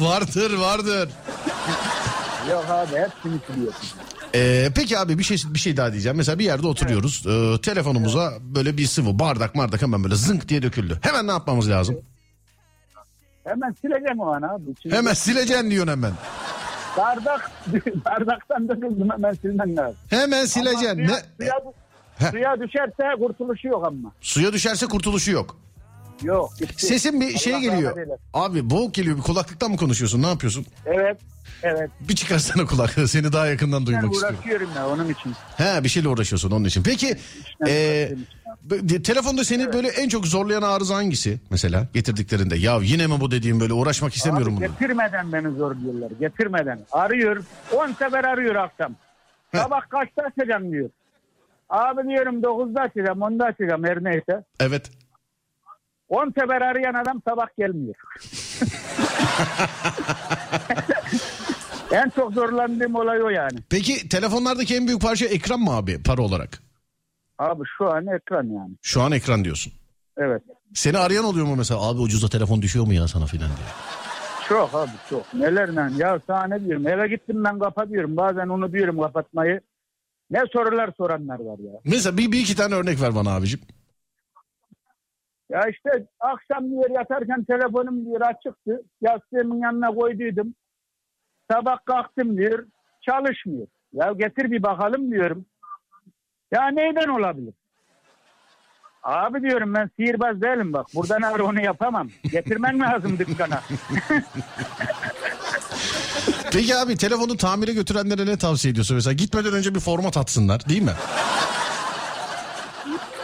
vardır vardır. Yok abi hepsini siliyorum. Ee, peki abi bir şey bir şey daha diyeceğim. Mesela bir yerde oturuyoruz. Ee, telefonumuza böyle bir sıvı bardak bardak hemen böyle zınk diye döküldü. Hemen ne yapmamız lazım? Hemen sileceğim o an abi. Çünkü Hemen sileceksin diyorsun hemen. Bardak, bardaktan döküldüm hemen silmen lazım. Hemen sileceksin. Ama suya, Ne? suya, Heh. suya düşerse kurtuluşu yok ama. Suya düşerse kurtuluşu yok. Yok. gitti. Sesin bir şey geliyor. Abi boğuk geliyor. Bir kulaklıktan mı konuşuyorsun? Ne yapıyorsun? Evet. Evet. Bir çıkarsana kulaklığı. Seni daha yakından Ben duymak istiyorum. uğraşıyorum ya onun için. He bir şeyle uğraşıyorsun onun için. Peki e, telefonda seni böyle en çok zorlayan arıza hangisi mesela getirdiklerinde? Ya yine mi bu dediğim böyle uğraşmak istemiyorum Abi bunu. getirmeden beni zorluyorlar. Getirmeden. Arıyor. 10 sefer arıyor akşam. Sabah kaçta açacağım diyor. Abi diyorum 9'da açacağım 10'da açacağım her neyse. Evet. 10 sefer arayan adam sabah gelmiyor. en çok zorlandığım olay o yani. Peki telefonlardaki en büyük parça ekran mı abi para olarak? Abi şu an ekran yani. Şu an ekran diyorsun. Evet. Seni arayan oluyor mu mesela abi ucuza telefon düşüyor mu ya sana filan diye. Çok abi çok. Nelerle ya sana ne diyorum eve gittim ben kapatıyorum bazen onu diyorum kapatmayı. Ne sorular soranlar var ya. Mesela bir, bir iki tane örnek ver bana abicim. Ya işte akşam diyor yatarken telefonum diyor açıktı. Yastığımın yanına koyduydum. Sabah kalktım diyor çalışmıyor. Ya getir bir bakalım diyorum. Ya neyden olabilir? Abi diyorum ben sihirbaz değilim bak. Buradan ağır onu yapamam. Getirmen lazım dükkana. Peki abi telefonu tamire götürenlere ne tavsiye ediyorsun? Mesela gitmeden önce bir format atsınlar değil mi?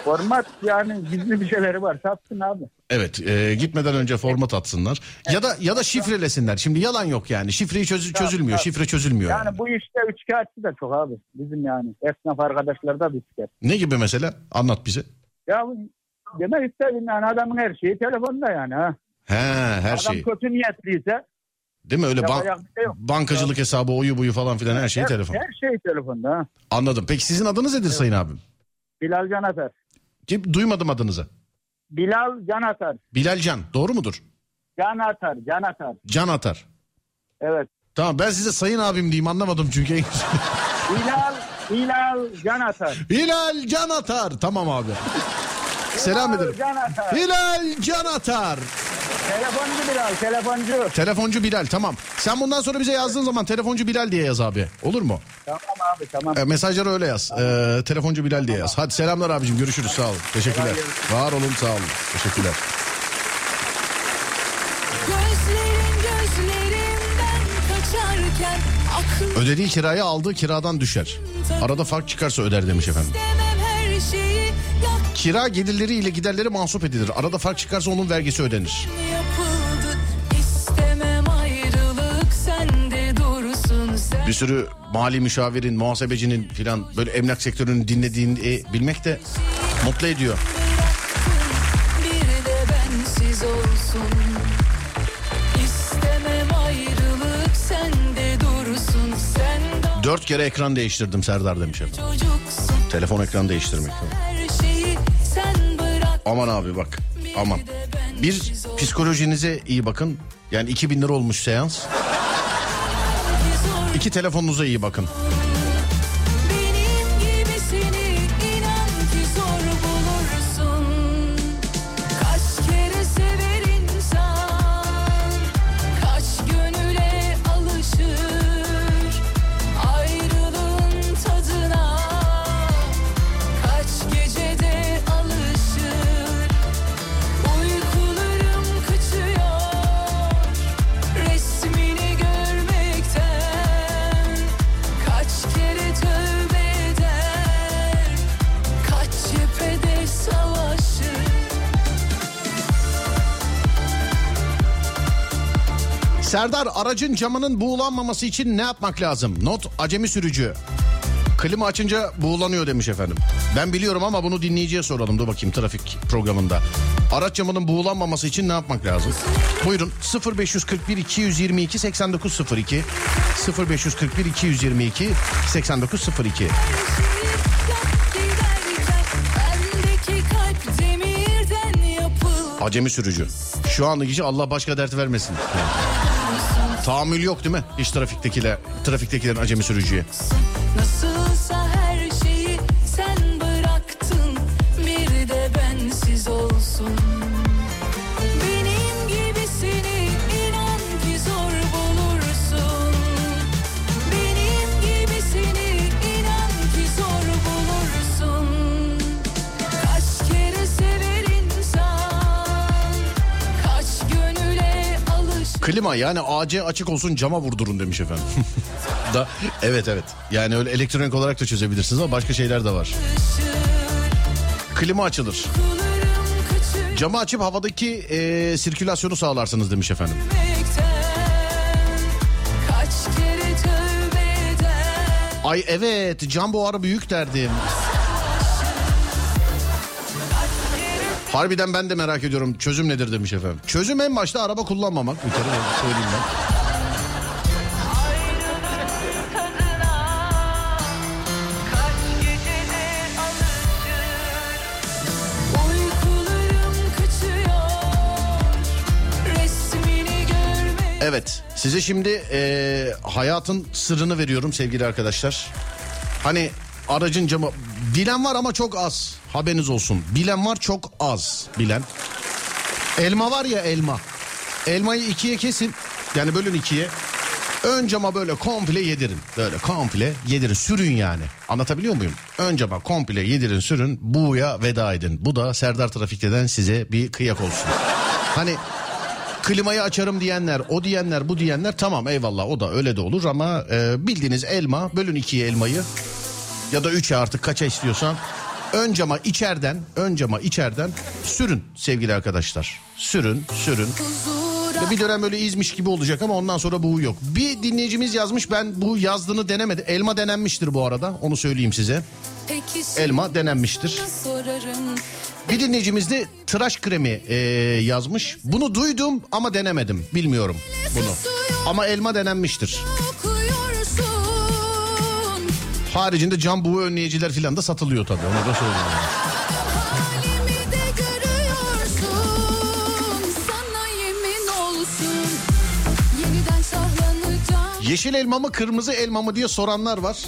Format yani gizli bir şeyleri var. Satsın abi. Evet e, gitmeden önce format atsınlar. Ya da ya da şifrelesinler. Şimdi yalan yok yani. Şifreyi çöz, çözülmüyor. Şifre çözülmüyor. Yani. Yani bu işte üçkağıtçı da çok abi. Bizim yani esnaf arkadaşlar da bir üçkağıt. Ne gibi mesela? Anlat bize. Ya demek istedim yani adamın her şeyi telefonda yani ha. He her Adam şey. kötü niyetliyse Değil mi öyle ban- şey bankacılık hesabı oyu buyu falan filan her şey her, telefon. her şey telefonda ha. Anladım. Peki sizin adınız nedir sayın abim? Bilal Can Atar. Kim duymadım adınızı. Bilal Can Atar. Bilal Can. Doğru mudur? Can Atar. Can Atar. Can Atar. Evet. Tamam ben size sayın abim diyeyim anlamadım çünkü. Bilal, Bilal Can Atar. Hilal Can Atar. Tamam abi. Selam Bilal ederim. Can Atar. Hilal Can Atar. Telefoncu Bilal, telefoncu. Telefoncu Bilal tamam. Sen bundan sonra bize yazdığın zaman telefoncu Bilal diye yaz abi. Olur mu? Tamam abi tamam. E, mesajları öyle yaz. E, telefoncu Bilal diye yaz. Hadi selamlar abicim görüşürüz sağ olun. Teşekkürler. Var olun sağ olun. Teşekkürler. Ödediği kirayı aldığı kiradan düşer. Arada fark çıkarsa öder demiş efendim. Kira gelirleri ile giderleri mahsup edilir. Arada fark çıkarsa onun vergisi ödenir. Bir sürü mali müşavirin, muhasebecinin filan böyle emlak sektörünün dinlediğini bilmek de mutlu ediyor. Dört kere ekran değiştirdim Serdar demiş efendim. Telefon ekranı değiştirmek. sen Aman abi bak aman. Bir psikolojinize iyi bakın. Yani 2000 lira olmuş seans. İki telefonunuza iyi bakın. Serdar aracın camının buğulanmaması için ne yapmak lazım? Not acemi sürücü. Klima açınca buğulanıyor demiş efendim. Ben biliyorum ama bunu dinleyiciye soralım. Dur bakayım trafik programında. Araç camının buğulanmaması için ne yapmak lazım? Buyurun 0541 222 8902 0541 222 8902 Bendeki kalp demirden yapıl Acemi sürücü. Şu andaki kişi Allah başka dert vermesin. Yani. Tahammül yok değil mi? Hiç trafiktekiler, trafiktekilerin acemi sürücüye. Klima yani AC açık olsun cama vurdurun demiş efendim. da evet evet. Yani öyle elektronik olarak da çözebilirsiniz ama başka şeyler de var. Klima açılır. Camı açıp havadaki e, sirkülasyonu sağlarsınız demiş efendim. Ay evet cam buharı büyük derdim. Harbiden ben de merak ediyorum çözüm nedir demiş efendim. Çözüm en başta araba kullanmamak bir kere söyleyeyim ben. Evet size şimdi e, hayatın sırrını veriyorum sevgili arkadaşlar. Hani aracın camı bilen var ama çok az haberiniz olsun. Bilen var çok az bilen. Elma var ya elma. Elmayı ikiye kesin yani bölün ikiye. Ön cama böyle komple yedirin. Böyle komple yedirin sürün yani. Anlatabiliyor muyum? Ön cama komple yedirin sürün buğuya veda edin. Bu da Serdar Trafik'ten size bir kıyak olsun. Hani klimayı açarım diyenler, o diyenler, bu diyenler tamam eyvallah o da öyle de olur ama e, bildiğiniz elma bölün ikiye elmayı ya da üçe artık kaça istiyorsan ön cama içeriden, ön cama içeriden sürün sevgili arkadaşlar. Sürün, sürün. Ya bir dönem böyle izmiş gibi olacak ama ondan sonra bu yok. Bir dinleyicimiz yazmış ben bu yazdığını denemedim. Elma denenmiştir bu arada onu söyleyeyim size. Elma denenmiştir. Bir dinleyicimiz de tıraş kremi e, yazmış. Bunu duydum ama denemedim. Bilmiyorum bunu. Ama elma denenmiştir. Haricinde cam buğu önleyiciler falan da satılıyor tabii. Onu da söyleyeyim. Yeşil elma mı kırmızı elma mı diye soranlar var.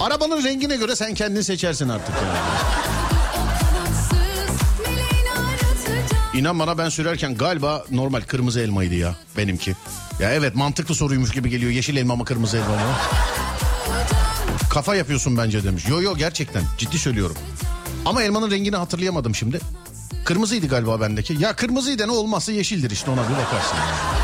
Arabanın rengine göre sen kendin seçersin artık. Yani. İnan bana ben sürerken galiba normal kırmızı elmaydı ya benimki. Ya evet mantıklı soruymuş gibi geliyor. Yeşil elma mı kırmızı elma mı? Kafa yapıyorsun bence demiş. Yo yo gerçekten ciddi söylüyorum. Ama elmanın rengini hatırlayamadım şimdi. Kırmızıydı galiba bendeki. Ya kırmızıydı ne olmazsa yeşildir işte ona bir bakarsın. yani.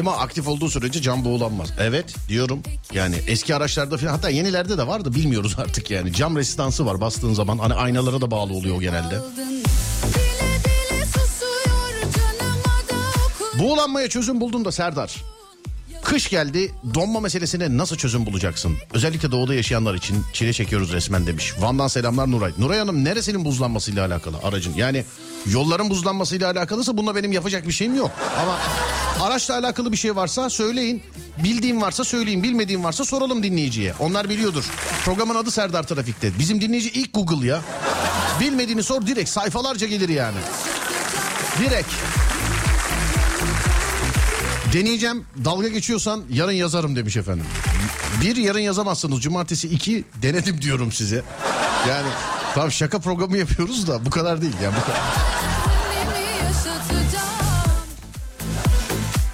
Klima aktif olduğu sürece cam boğulanmaz. Evet diyorum. Yani eski araçlarda falan hatta yenilerde de vardı bilmiyoruz artık yani. Cam resistansı var bastığın zaman hani aynalara da bağlı oluyor genelde. Buğulanmaya çözüm buldum da Serdar. Kış geldi donma meselesine nasıl çözüm bulacaksın? Özellikle doğuda yaşayanlar için çile çekiyoruz resmen demiş. Van'dan selamlar Nuray. Nuray Hanım neresinin buzlanmasıyla alakalı aracın? Yani yolların buzlanmasıyla alakalısa bununla benim yapacak bir şeyim yok. Ama araçla alakalı bir şey varsa söyleyin. Bildiğim varsa söyleyin. Bilmediğim varsa soralım dinleyiciye. Onlar biliyordur. Programın adı Serdar Trafik'te. Bizim dinleyici ilk Google ya. Bilmediğini sor direkt sayfalarca gelir yani. Direkt. Deneyeceğim. Dalga geçiyorsan yarın yazarım demiş efendim. Bir yarın yazamazsınız. Cumartesi iki denedim diyorum size. Yani tam şaka programı yapıyoruz da bu kadar değil yani bu kadar.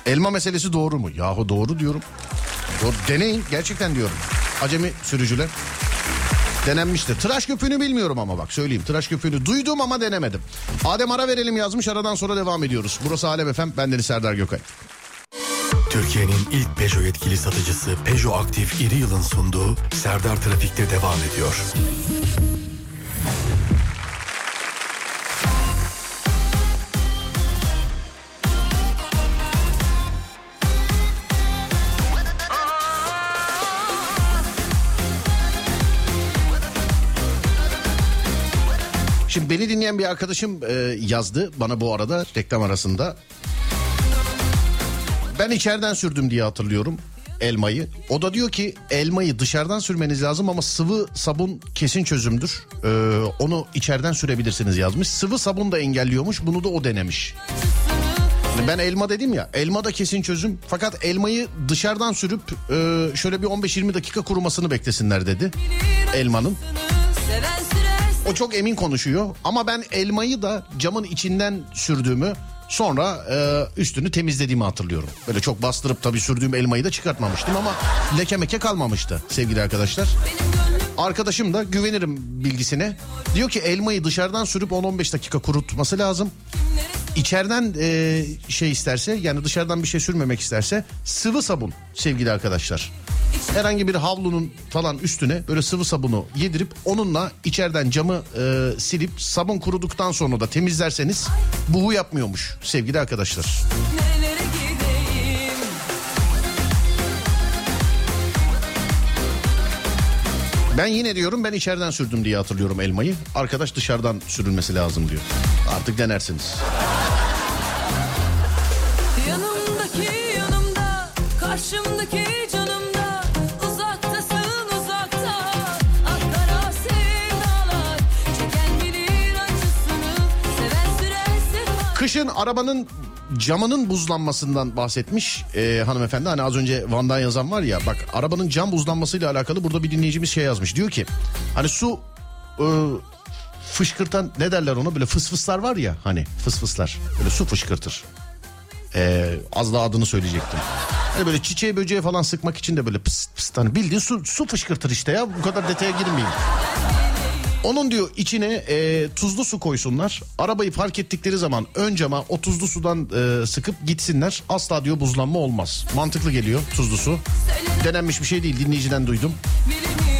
Elma meselesi doğru mu? Yahu doğru diyorum. Doğru. Deneyin gerçekten diyorum. Acemi sürücüler. Denenmiştir. Tıraş köpüğünü bilmiyorum ama bak söyleyeyim. Tıraş köpüğünü duydum ama denemedim. Adem ara verelim yazmış aradan sonra devam ediyoruz. Burası Alem Efem. Ben Deniz Serdar Gökay. Türkiye'nin ilk Peugeot yetkili satıcısı Peugeot Aktif İri Yıl'ın sunduğu Serdar Trafik'te devam ediyor. Şimdi beni dinleyen bir arkadaşım e, yazdı bana bu arada reklam arasında. Ben içeriden sürdüm diye hatırlıyorum elmayı. O da diyor ki elmayı dışarıdan sürmeniz lazım ama sıvı sabun kesin çözümdür. Ee, onu içeriden sürebilirsiniz yazmış. Sıvı sabun da engelliyormuş bunu da o denemiş. Ben elma dedim ya elma da kesin çözüm fakat elmayı dışarıdan sürüp e, şöyle bir 15-20 dakika kurumasını beklesinler dedi elmanın. O çok emin konuşuyor ama ben elmayı da camın içinden sürdüğümü sonra e, üstünü temizlediğimi hatırlıyorum. Böyle çok bastırıp tabii sürdüğüm elmayı da çıkartmamıştım ama leke meke kalmamıştı sevgili arkadaşlar. Arkadaşım da güvenirim bilgisine. Diyor ki elmayı dışarıdan sürüp 10-15 dakika kurutması lazım. İçeriden e, şey isterse yani dışarıdan bir şey sürmemek isterse sıvı sabun sevgili arkadaşlar. Herhangi bir havlunun falan üstüne böyle sıvı sabunu yedirip onunla içeriden camı e, silip sabun kuruduktan sonra da temizlerseniz buğu yapmıyormuş sevgili arkadaşlar. nerelere Ben yine diyorum ben içeriden sürdüm diye hatırlıyorum elmayı. Arkadaş dışarıdan sürülmesi lazım diyor. Artık denersiniz. Yanımdaki yanımda Karşımdaki canımda Uzaktasın uzakta Akkara sevdalar Çeken bilir acısını Seven sürerse Kışın arabanın camının buzlanmasından bahsetmiş e, hanımefendi. Hani az önce Van'dan yazan var ya bak arabanın cam buzlanmasıyla alakalı burada bir dinleyicimiz şey yazmış. Diyor ki hani su e, fışkırtan ne derler ona böyle fısfıslar var ya hani fısfıslar böyle su fışkırtır. E, az daha adını söyleyecektim. Hani böyle çiçeğe böceğe falan sıkmak için de böyle pıs pıs hani bildiğin su, su fışkırtır işte ya bu kadar detaya girmeyeyim. Onun diyor içine e, tuzlu su koysunlar. Arabayı fark ettikleri zaman ön cama o tuzlu sudan e, sıkıp gitsinler. Asla diyor buzlanma olmaz. Mantıklı geliyor tuzlu su. Denenmiş bir şey değil dinleyiciden duydum. Bilemiyorum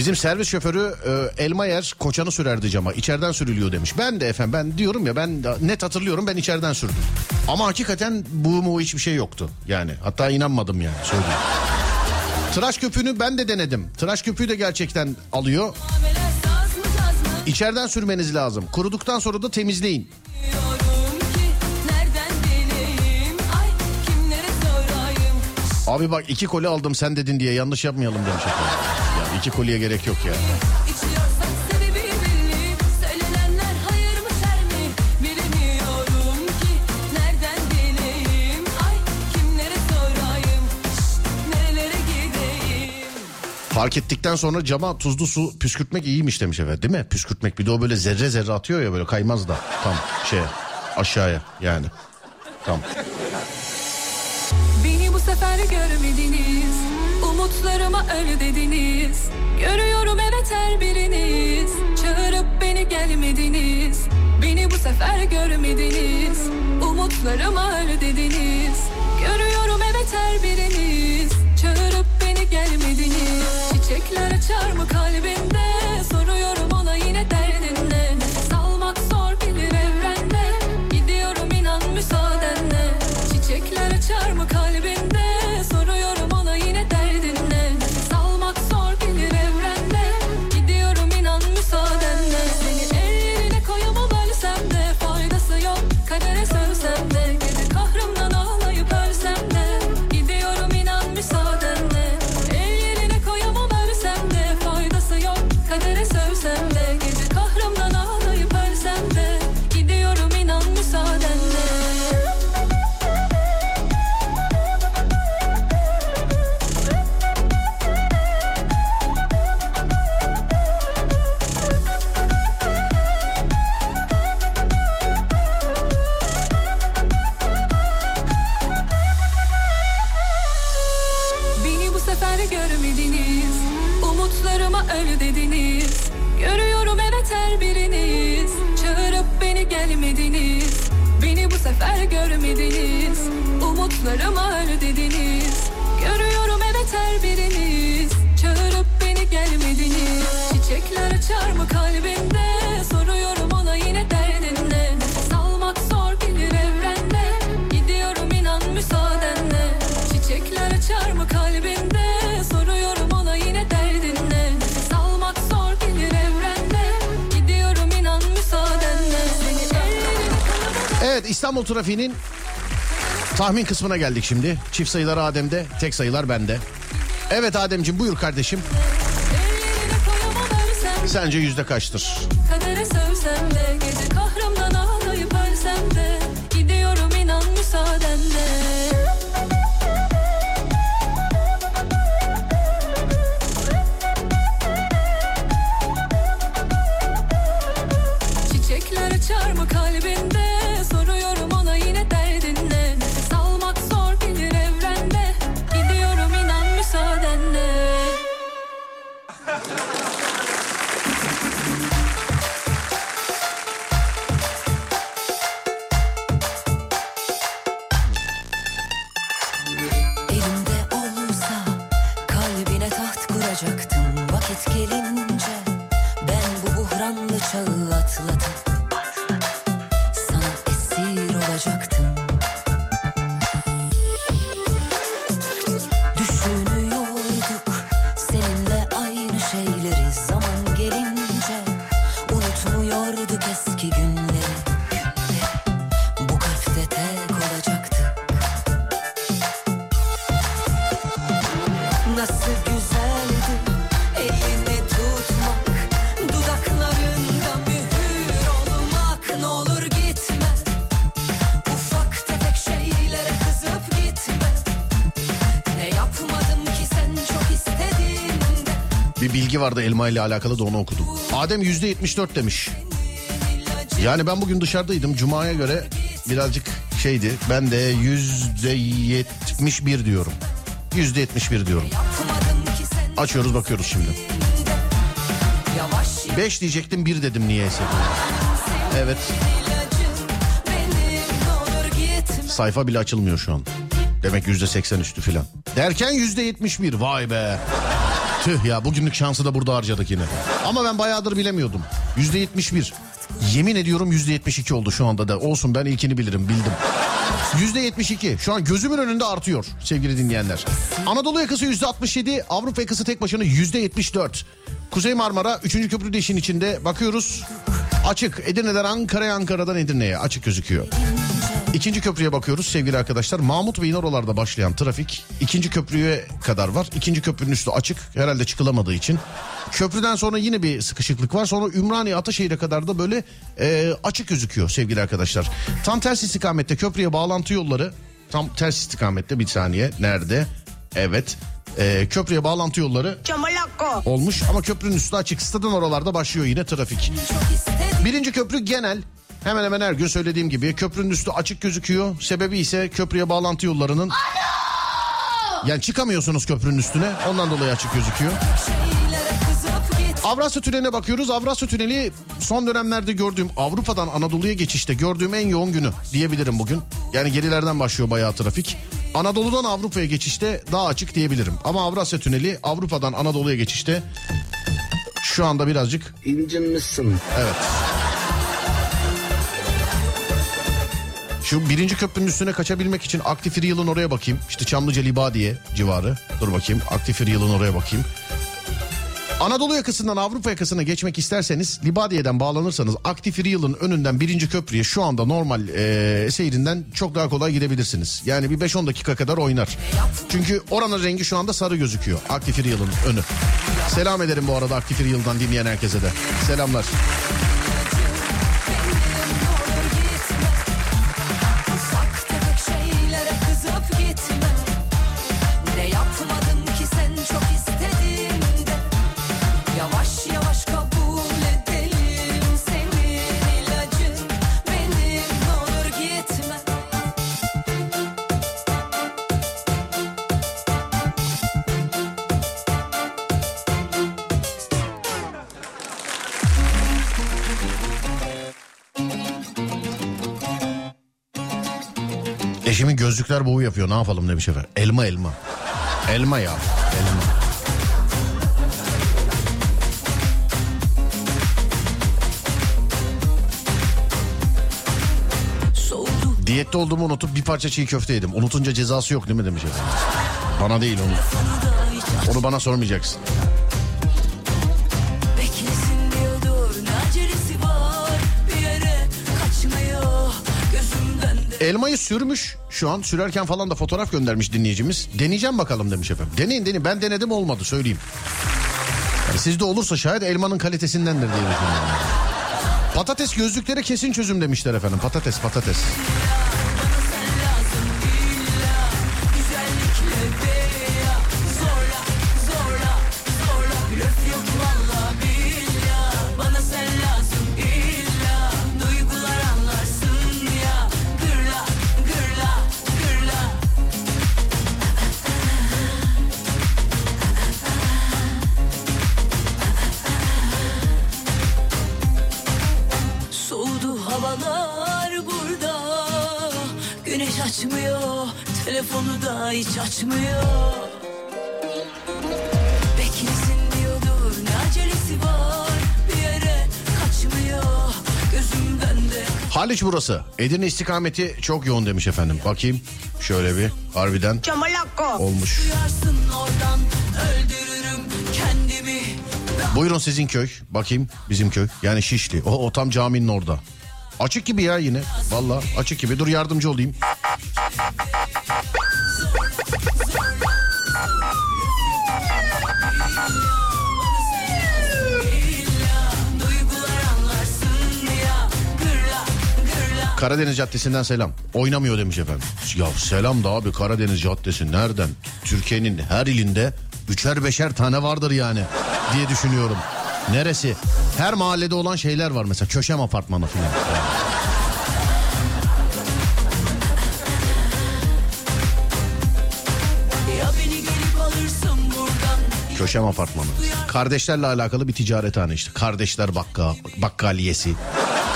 Bizim servis şoförü e, elma yer koçanı sürerdi cama. İçeriden sürülüyor demiş. Ben de efendim ben diyorum ya ben net hatırlıyorum ben içeriden sürdüm. Ama hakikaten bu mu hiçbir şey yoktu. Yani hatta inanmadım yani söyleyeyim. Tıraş köpüğünü ben de denedim. Tıraş köpüğü de gerçekten alıyor. İçeriden sürmeniz lazım. Kuruduktan sonra da temizleyin. Abi bak iki koli aldım sen dedin diye yanlış yapmayalım demiş efendim. İki koliye gerek yok ya. Fark ettikten sonra cama tuzlu su püskürtmek iyiymiş demiş efendim değil mi? Püskürtmek bir de o böyle zerre zerre atıyor ya böyle kaymaz da tam şey aşağıya yani. Tam. Beni bu sefer görmediniz Umutlarıma öl dediniz. Görüyorum evet her biriniz. Çağırıp beni gelmediniz. Beni bu sefer görmediniz. Umutlarıma öl dediniz. Görüyorum evet her biriniz. Çağırıp beni gelmediniz. Çiçekler açar mı kalbinde sefer görmediniz Umutlarıma öl dediniz. Görüyorum evet her biriniz Çağırıp beni gelmediniz. Çiçekler açar mı kalbinde? Soruyorum ona yine derdin ne Nefes almak zor gelir evrende. Gidiyorum inan müsaadenle. Çiçekler açar mı kalbinde? Soruyorum ona yine derdin ne Nefes almak zor gelir evrende. Gidiyorum inan müsaadenle. Evet İstanbul trafiğinin tahmin kısmına geldik şimdi. Çift sayılar Adem'de, tek sayılar bende. Evet Ademciğim buyur kardeşim. Sence yüzde kaçtır? Kadere sövsem de vardı elma ile alakalı da onu okudum. Adem yüzde 74 demiş. Yani ben bugün dışarıdaydım. Cuma'ya göre birazcık şeydi. Ben de yüzde 71 diyorum. Yüzde 71 diyorum. Açıyoruz bakıyoruz şimdi. Yavaş yavaş 5 diyecektim 1 dedim niyeyse. Evet sayfa bile açılmıyor şu an. Demek yüzde 80 üstü filan. Derken yüzde 71 vay be. Tüh ya bugünlük şansı da burada harcadık yine. Ama ben bayağıdır bilemiyordum. Yüzde 71. Yemin ediyorum yüzde 72 oldu şu anda da. Olsun ben ilkini bilirim bildim. Yüzde 72 şu an gözümün önünde artıyor sevgili dinleyenler. Anadolu yakası yüzde 67 Avrupa yakası tek başına yüzde 74. Kuzey Marmara 3. köprü de işin içinde bakıyoruz. Açık Edirne'den Ankara'ya Ankara'dan Edirne'ye açık gözüküyor. İkinci köprüye bakıyoruz sevgili arkadaşlar. Mahmut Bey'in oralarda başlayan trafik ikinci köprüye kadar var. İkinci köprünün üstü açık herhalde çıkılamadığı için. Köprüden sonra yine bir sıkışıklık var. Sonra Ümraniye Ataşehir'e kadar da böyle e, açık gözüküyor sevgili arkadaşlar. Tam ters istikamette köprüye bağlantı yolları tam ters istikamette bir saniye nerede? Evet. E, köprüye bağlantı yolları olmuş ama köprünün üstü açık. Stadın oralarda başlıyor yine trafik. Birinci köprü genel. Hemen hemen her gün söylediğim gibi köprünün üstü açık gözüküyor. Sebebi ise köprüye bağlantı yollarının... Yani çıkamıyorsunuz köprünün üstüne. Ondan dolayı açık gözüküyor. Avrasya Tüneli'ne bakıyoruz. Avrasya Tüneli son dönemlerde gördüğüm Avrupa'dan Anadolu'ya geçişte gördüğüm en yoğun günü diyebilirim bugün. Yani gerilerden başlıyor bayağı trafik. Anadolu'dan Avrupa'ya geçişte daha açık diyebilirim. Ama Avrasya Tüneli Avrupa'dan Anadolu'ya geçişte şu anda birazcık İncinmişsin. Evet. Şu birinci köprünün üstüne kaçabilmek için Aktif Yılın oraya bakayım. İşte Çamlıca Libadiye civarı. Dur bakayım Aktif Yılın oraya bakayım. Anadolu yakasından Avrupa yakasına geçmek isterseniz Libadiye'den bağlanırsanız Aktif Yılın önünden birinci köprüye şu anda normal eee, seyrinden çok daha kolay gidebilirsiniz. Yani bir 5-10 dakika kadar oynar. Çünkü oranın rengi şu anda sarı gözüküyor. Aktif Yılın önü. Selam ederim bu arada Aktif Yıldan dinleyen herkese de. Selamlar. Gözlükler boğu yapıyor ne yapalım demiş efendim. Elma elma. Elma ya. Elma. Diyette olduğumu unutup bir parça çiğ köfte yedim. Unutunca cezası yok değil mi demiş efendim. Bana değil onu. Onu bana sormayacaksın. Elmayı sürmüş. Şu an sürerken falan da fotoğraf göndermiş dinleyicimiz. Deneyeceğim bakalım demiş efendim. Deneyin deneyin. Ben denedim olmadı söyleyeyim. Yani sizde olursa şayet elmanın kalitesindendir diye düşünüyorum. Patates gözlüklere kesin çözüm demişler efendim. Patates patates. güzellikle burası. Edirne istikameti çok yoğun demiş efendim. Bakayım şöyle bir harbiden olmuş. Oradan Buyurun sizin köy. Bakayım bizim köy. Yani Şişli. O, o tam caminin orada. Açık gibi ya yine. Valla açık gibi. Dur yardımcı olayım. Karadeniz Caddesi'nden selam. Oynamıyor demiş efendim. Ya selam da abi Karadeniz Caddesi nereden? Türkiye'nin her ilinde üçer beşer tane vardır yani diye düşünüyorum. Neresi? Her mahallede olan şeyler var mesela köşem apartmanı buradan Köşem apartmanı. Kardeşlerle alakalı bir ticarethane işte. Kardeşler bakka, bakkaliyesi.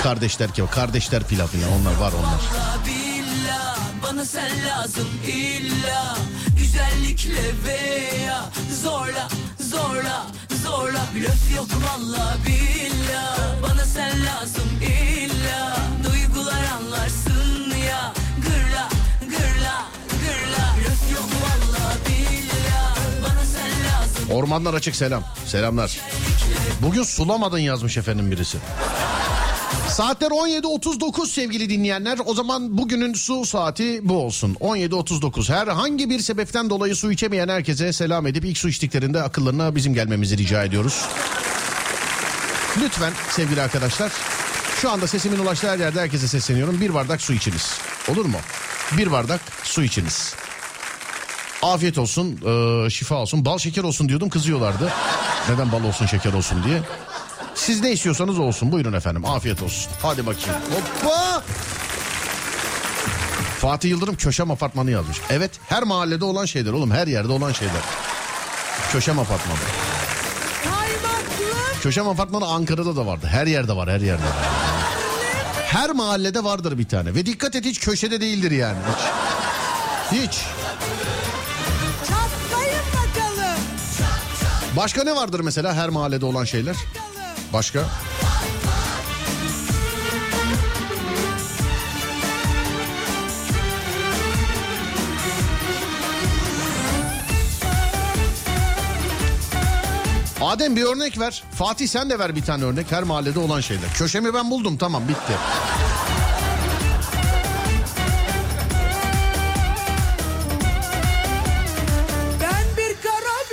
Kardeşler ki kardeşler pilavı ya onlar var onlar. La billah bana sen lazım illa Güzellikle veya zorla zorla zorla Blöf yok valla billah Bana sen lazım illa Duygular anlarsın ya Gırla gırla gırla Blöf yok valla billah Bana sen lazım Ormanlar açık selam. Selamlar. Bugün sulamadın yazmış efendim birisi. Saatler 17.39 sevgili dinleyenler. O zaman bugünün su saati bu olsun. 17.39. Herhangi bir sebepten dolayı su içemeyen herkese selam edip ilk su içtiklerinde akıllarına bizim gelmemizi rica ediyoruz. Lütfen sevgili arkadaşlar. Şu anda sesimin ulaştığı her yerde herkese sesleniyorum. Bir bardak su içiniz. Olur mu? Bir bardak su içiniz. Afiyet olsun, eee, şifa olsun, bal şeker olsun diyordum kızıyorlardı. Neden bal olsun şeker olsun diye. Siz ne istiyorsanız olsun buyurun efendim afiyet olsun. Hadi bakayım. Hoppa! Fatih Yıldırım köşem apartmanı yazmış. Evet her mahallede olan şeyler oğlum her yerde olan şeyler. Köşem apartmanı. Köşem apartmanı Ankara'da da vardı. Her yerde var her yerde. Her mahallede vardır bir tane. Ve dikkat et hiç köşede değildir yani. Hiç. Hiç. Başka ne vardır mesela her mahallede olan şeyler? Başka? Adem bir örnek ver. Fatih sen de ver bir tane örnek. Her mahallede olan şeyler. Köşemi ben buldum tamam bitti.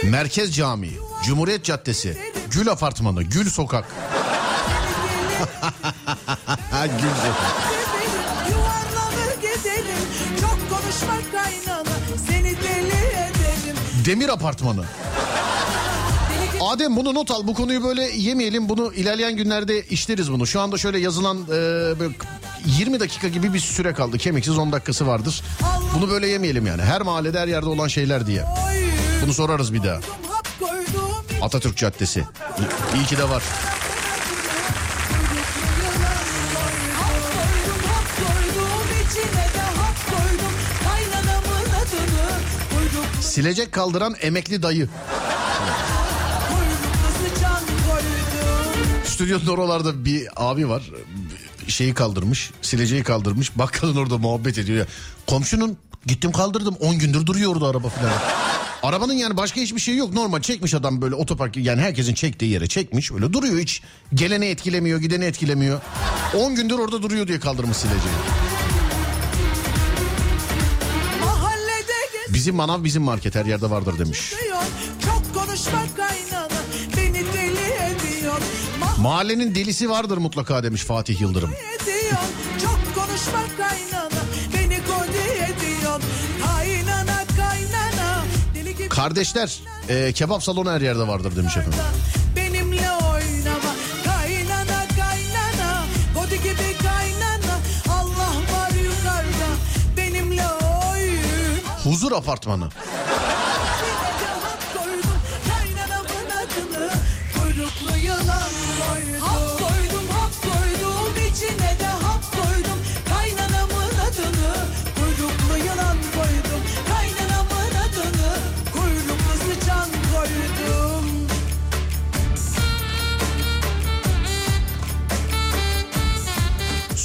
Merkez Camii, Cumhuriyet Caddesi, Gül Apartmanı, Gül Sokak. Gül Sokak. Demir Apartmanı. Adem bunu not al. Bu konuyu böyle yemeyelim. Bunu ilerleyen günlerde işleriz bunu. Şu anda şöyle yazılan e, böyle 20 dakika gibi bir süre kaldı. Kemiksiz 10 dakikası vardır. Bunu böyle yemeyelim yani. Her mahallede her yerde olan şeyler diye. Bunu sorarız bir daha. Atatürk Caddesi. İyi, ki de var. Silecek kaldıran emekli dayı. Stüdyonun oralarda bir abi var. Şeyi kaldırmış. Sileceği kaldırmış. Bakkalın orada muhabbet ediyor ya. Komşunun gittim kaldırdım 10 gündür duruyor orada araba falan. Arabanın yani başka hiçbir şey yok. Normal çekmiş adam böyle otopark yani herkesin çektiği yere çekmiş. Öyle duruyor hiç. Geleni etkilemiyor, gideni etkilemiyor. 10 gündür orada duruyor diye kaldırmış sileceği. Bizim manav bizim market her yerde vardır demiş. Çok konuşma kaynana beni deli ediyor. Mahallenin delisi vardır mutlaka demiş Fatih Yıldırım. Çok konuşma kaynana Kardeşler e, kebap salonu her yerde vardır demiş efendim. benimle oynama. Kaynana kaynana kodi gibi kaynana Allah var yukarıda benimle oyun. Huzur apartmanı.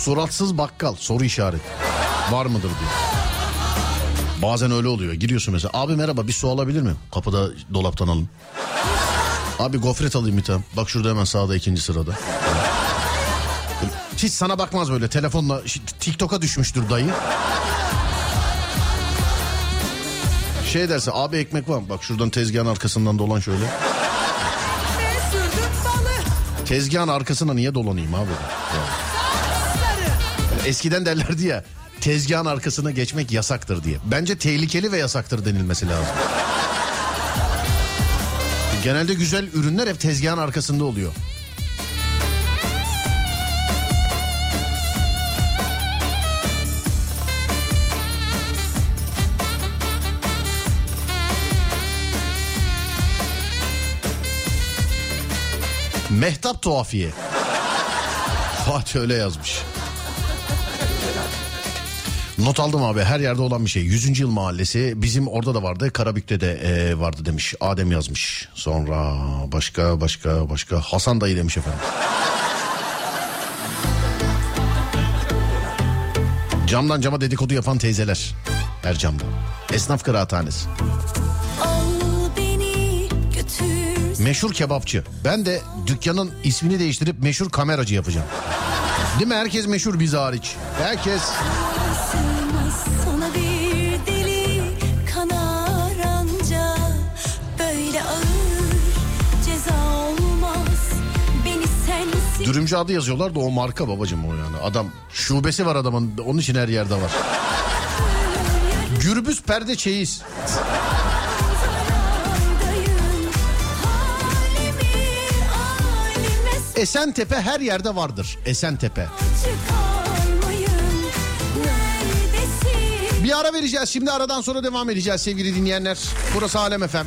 Suratsız bakkal soru işareti. Var mıdır diyor. Bazen öyle oluyor. Giriyorsun mesela. Abi merhaba bir su alabilir miyim? Kapıda dolaptan alın. Abi gofret alayım bir tane. Bak şurada hemen sağda ikinci sırada. Hiç sana bakmaz böyle telefonla TikTok'a düşmüştür dayı. Şey derse abi ekmek var mı? Bak şuradan tezgahın arkasından dolan şöyle. Tezgahın arkasına niye dolanayım abi? Yani. Eskiden derlerdi ya tezgahın arkasına geçmek yasaktır diye. Bence tehlikeli ve yasaktır denilmesi lazım. Genelde güzel ürünler hep tezgahın arkasında oluyor. Mehtap tuhafiye. Fatih öyle yazmış. Not aldım abi her yerde olan bir şey. 100. yıl mahallesi bizim orada da vardı Karabük'te de e, vardı demiş. Adem yazmış. Sonra başka başka başka Hasan dayı demiş efendim. Camdan cama dedikodu yapan teyzeler. Her camda. Esnaf kıraathanesi. Meşhur kebapçı. Ben de dükkanın ismini değiştirip meşhur kameracı yapacağım. Değil mi? Herkes meşhur biz hariç. Herkes. Dürümcü adı yazıyorlar da o marka babacım o yani. Adam şubesi var adamın onun için her yerde var. Gürbüz perde çeyiz. Esentepe her yerde vardır. Esentepe. Bir ara vereceğiz. Şimdi aradan sonra devam edeceğiz sevgili dinleyenler. Burası Alem Efem.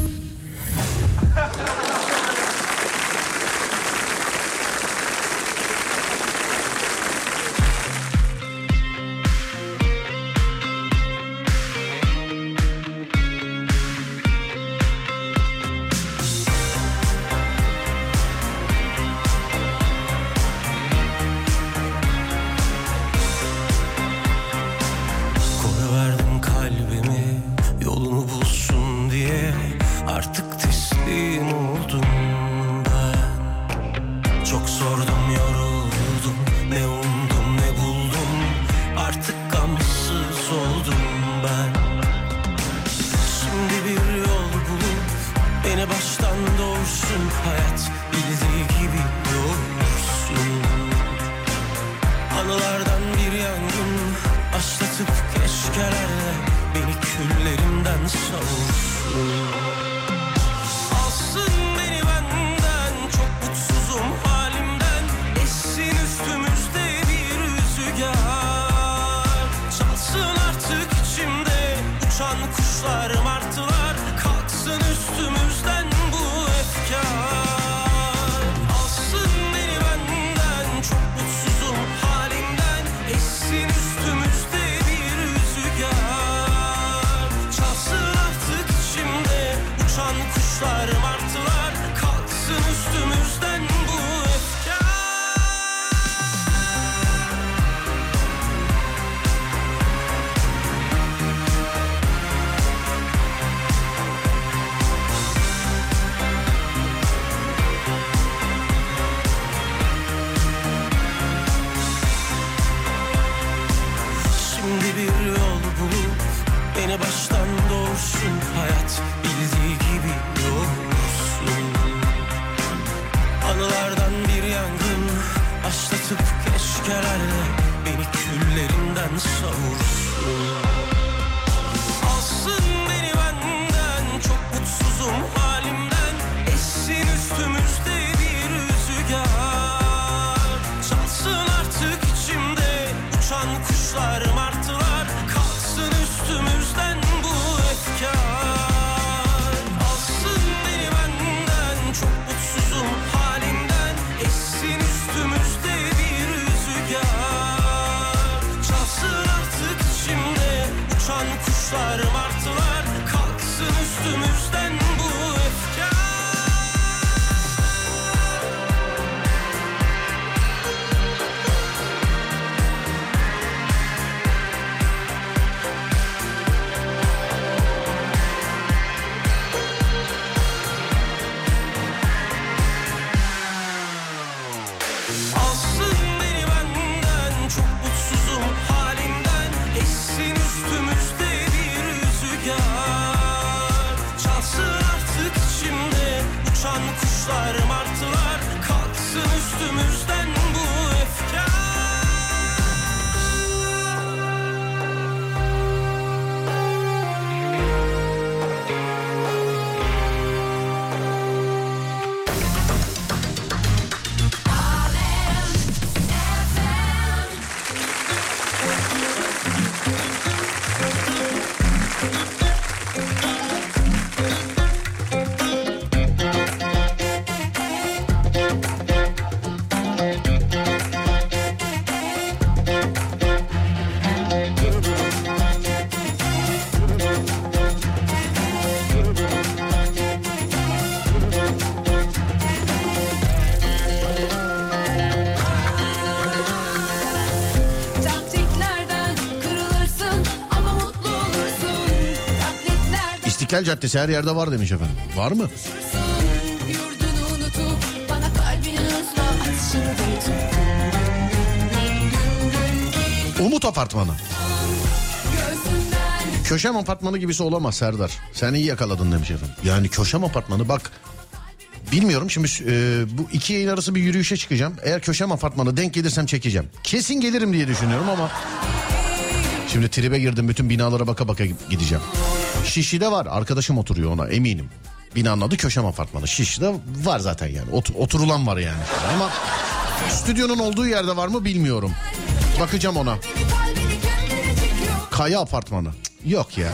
İstiklal Caddesi her yerde var demiş efendim. Var mı? Umut Apartmanı. Köşem apartmanı gibisi olamaz Serdar. Sen iyi yakaladın demiş efendim. Yani köşem apartmanı bak bilmiyorum şimdi e, bu iki yayın arası bir yürüyüşe çıkacağım. Eğer köşem apartmanı denk gelirsem çekeceğim. Kesin gelirim diye düşünüyorum ama şimdi tribe girdim bütün binalara baka baka gideceğim. Şişli'de var arkadaşım oturuyor ona eminim. Binanın adı köşem apartmanı. Şişli'de var zaten yani Ot- oturulan var yani. Ama stüdyonun olduğu yerde var mı bilmiyorum. Bakacağım ona. Kaya apartmanı. Yok ya.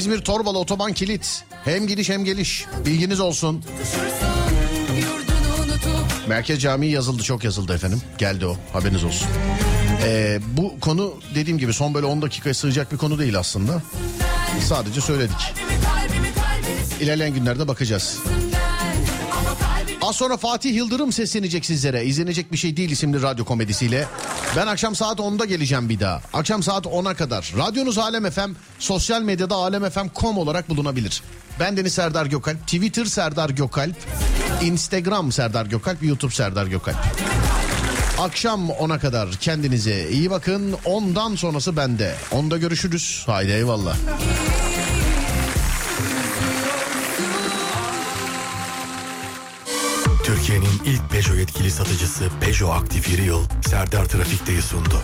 İzmir Torbalı otoban kilit. Hem gidiş hem geliş. Bilginiz olsun. Merkez Camii yazıldı çok yazıldı efendim. Geldi o haberiniz olsun. Ee, bu konu dediğim gibi son böyle 10 dakikaya sığacak bir konu değil aslında. Sadece söyledik. İlerleyen günlerde bakacağız. Az sonra Fatih Yıldırım seslenecek sizlere. İzlenecek bir şey değil isimli radyo komedisiyle. Ben akşam saat 10'da geleceğim bir daha. Akşam saat 10'a kadar. Radyonuz Alem FM, sosyal medyada alemfm.com olarak bulunabilir. Ben Deniz Serdar Gökalp, Twitter Serdar Gökalp, Instagram Serdar Gökalp, YouTube Serdar Gökalp. Akşam 10'a kadar kendinize iyi bakın. Ondan sonrası bende. Onda görüşürüz. Haydi eyvallah. İlk Peugeot yetkili satıcısı Peugeot Aktif İri Yıl Serdar Trafik'teyi sundu.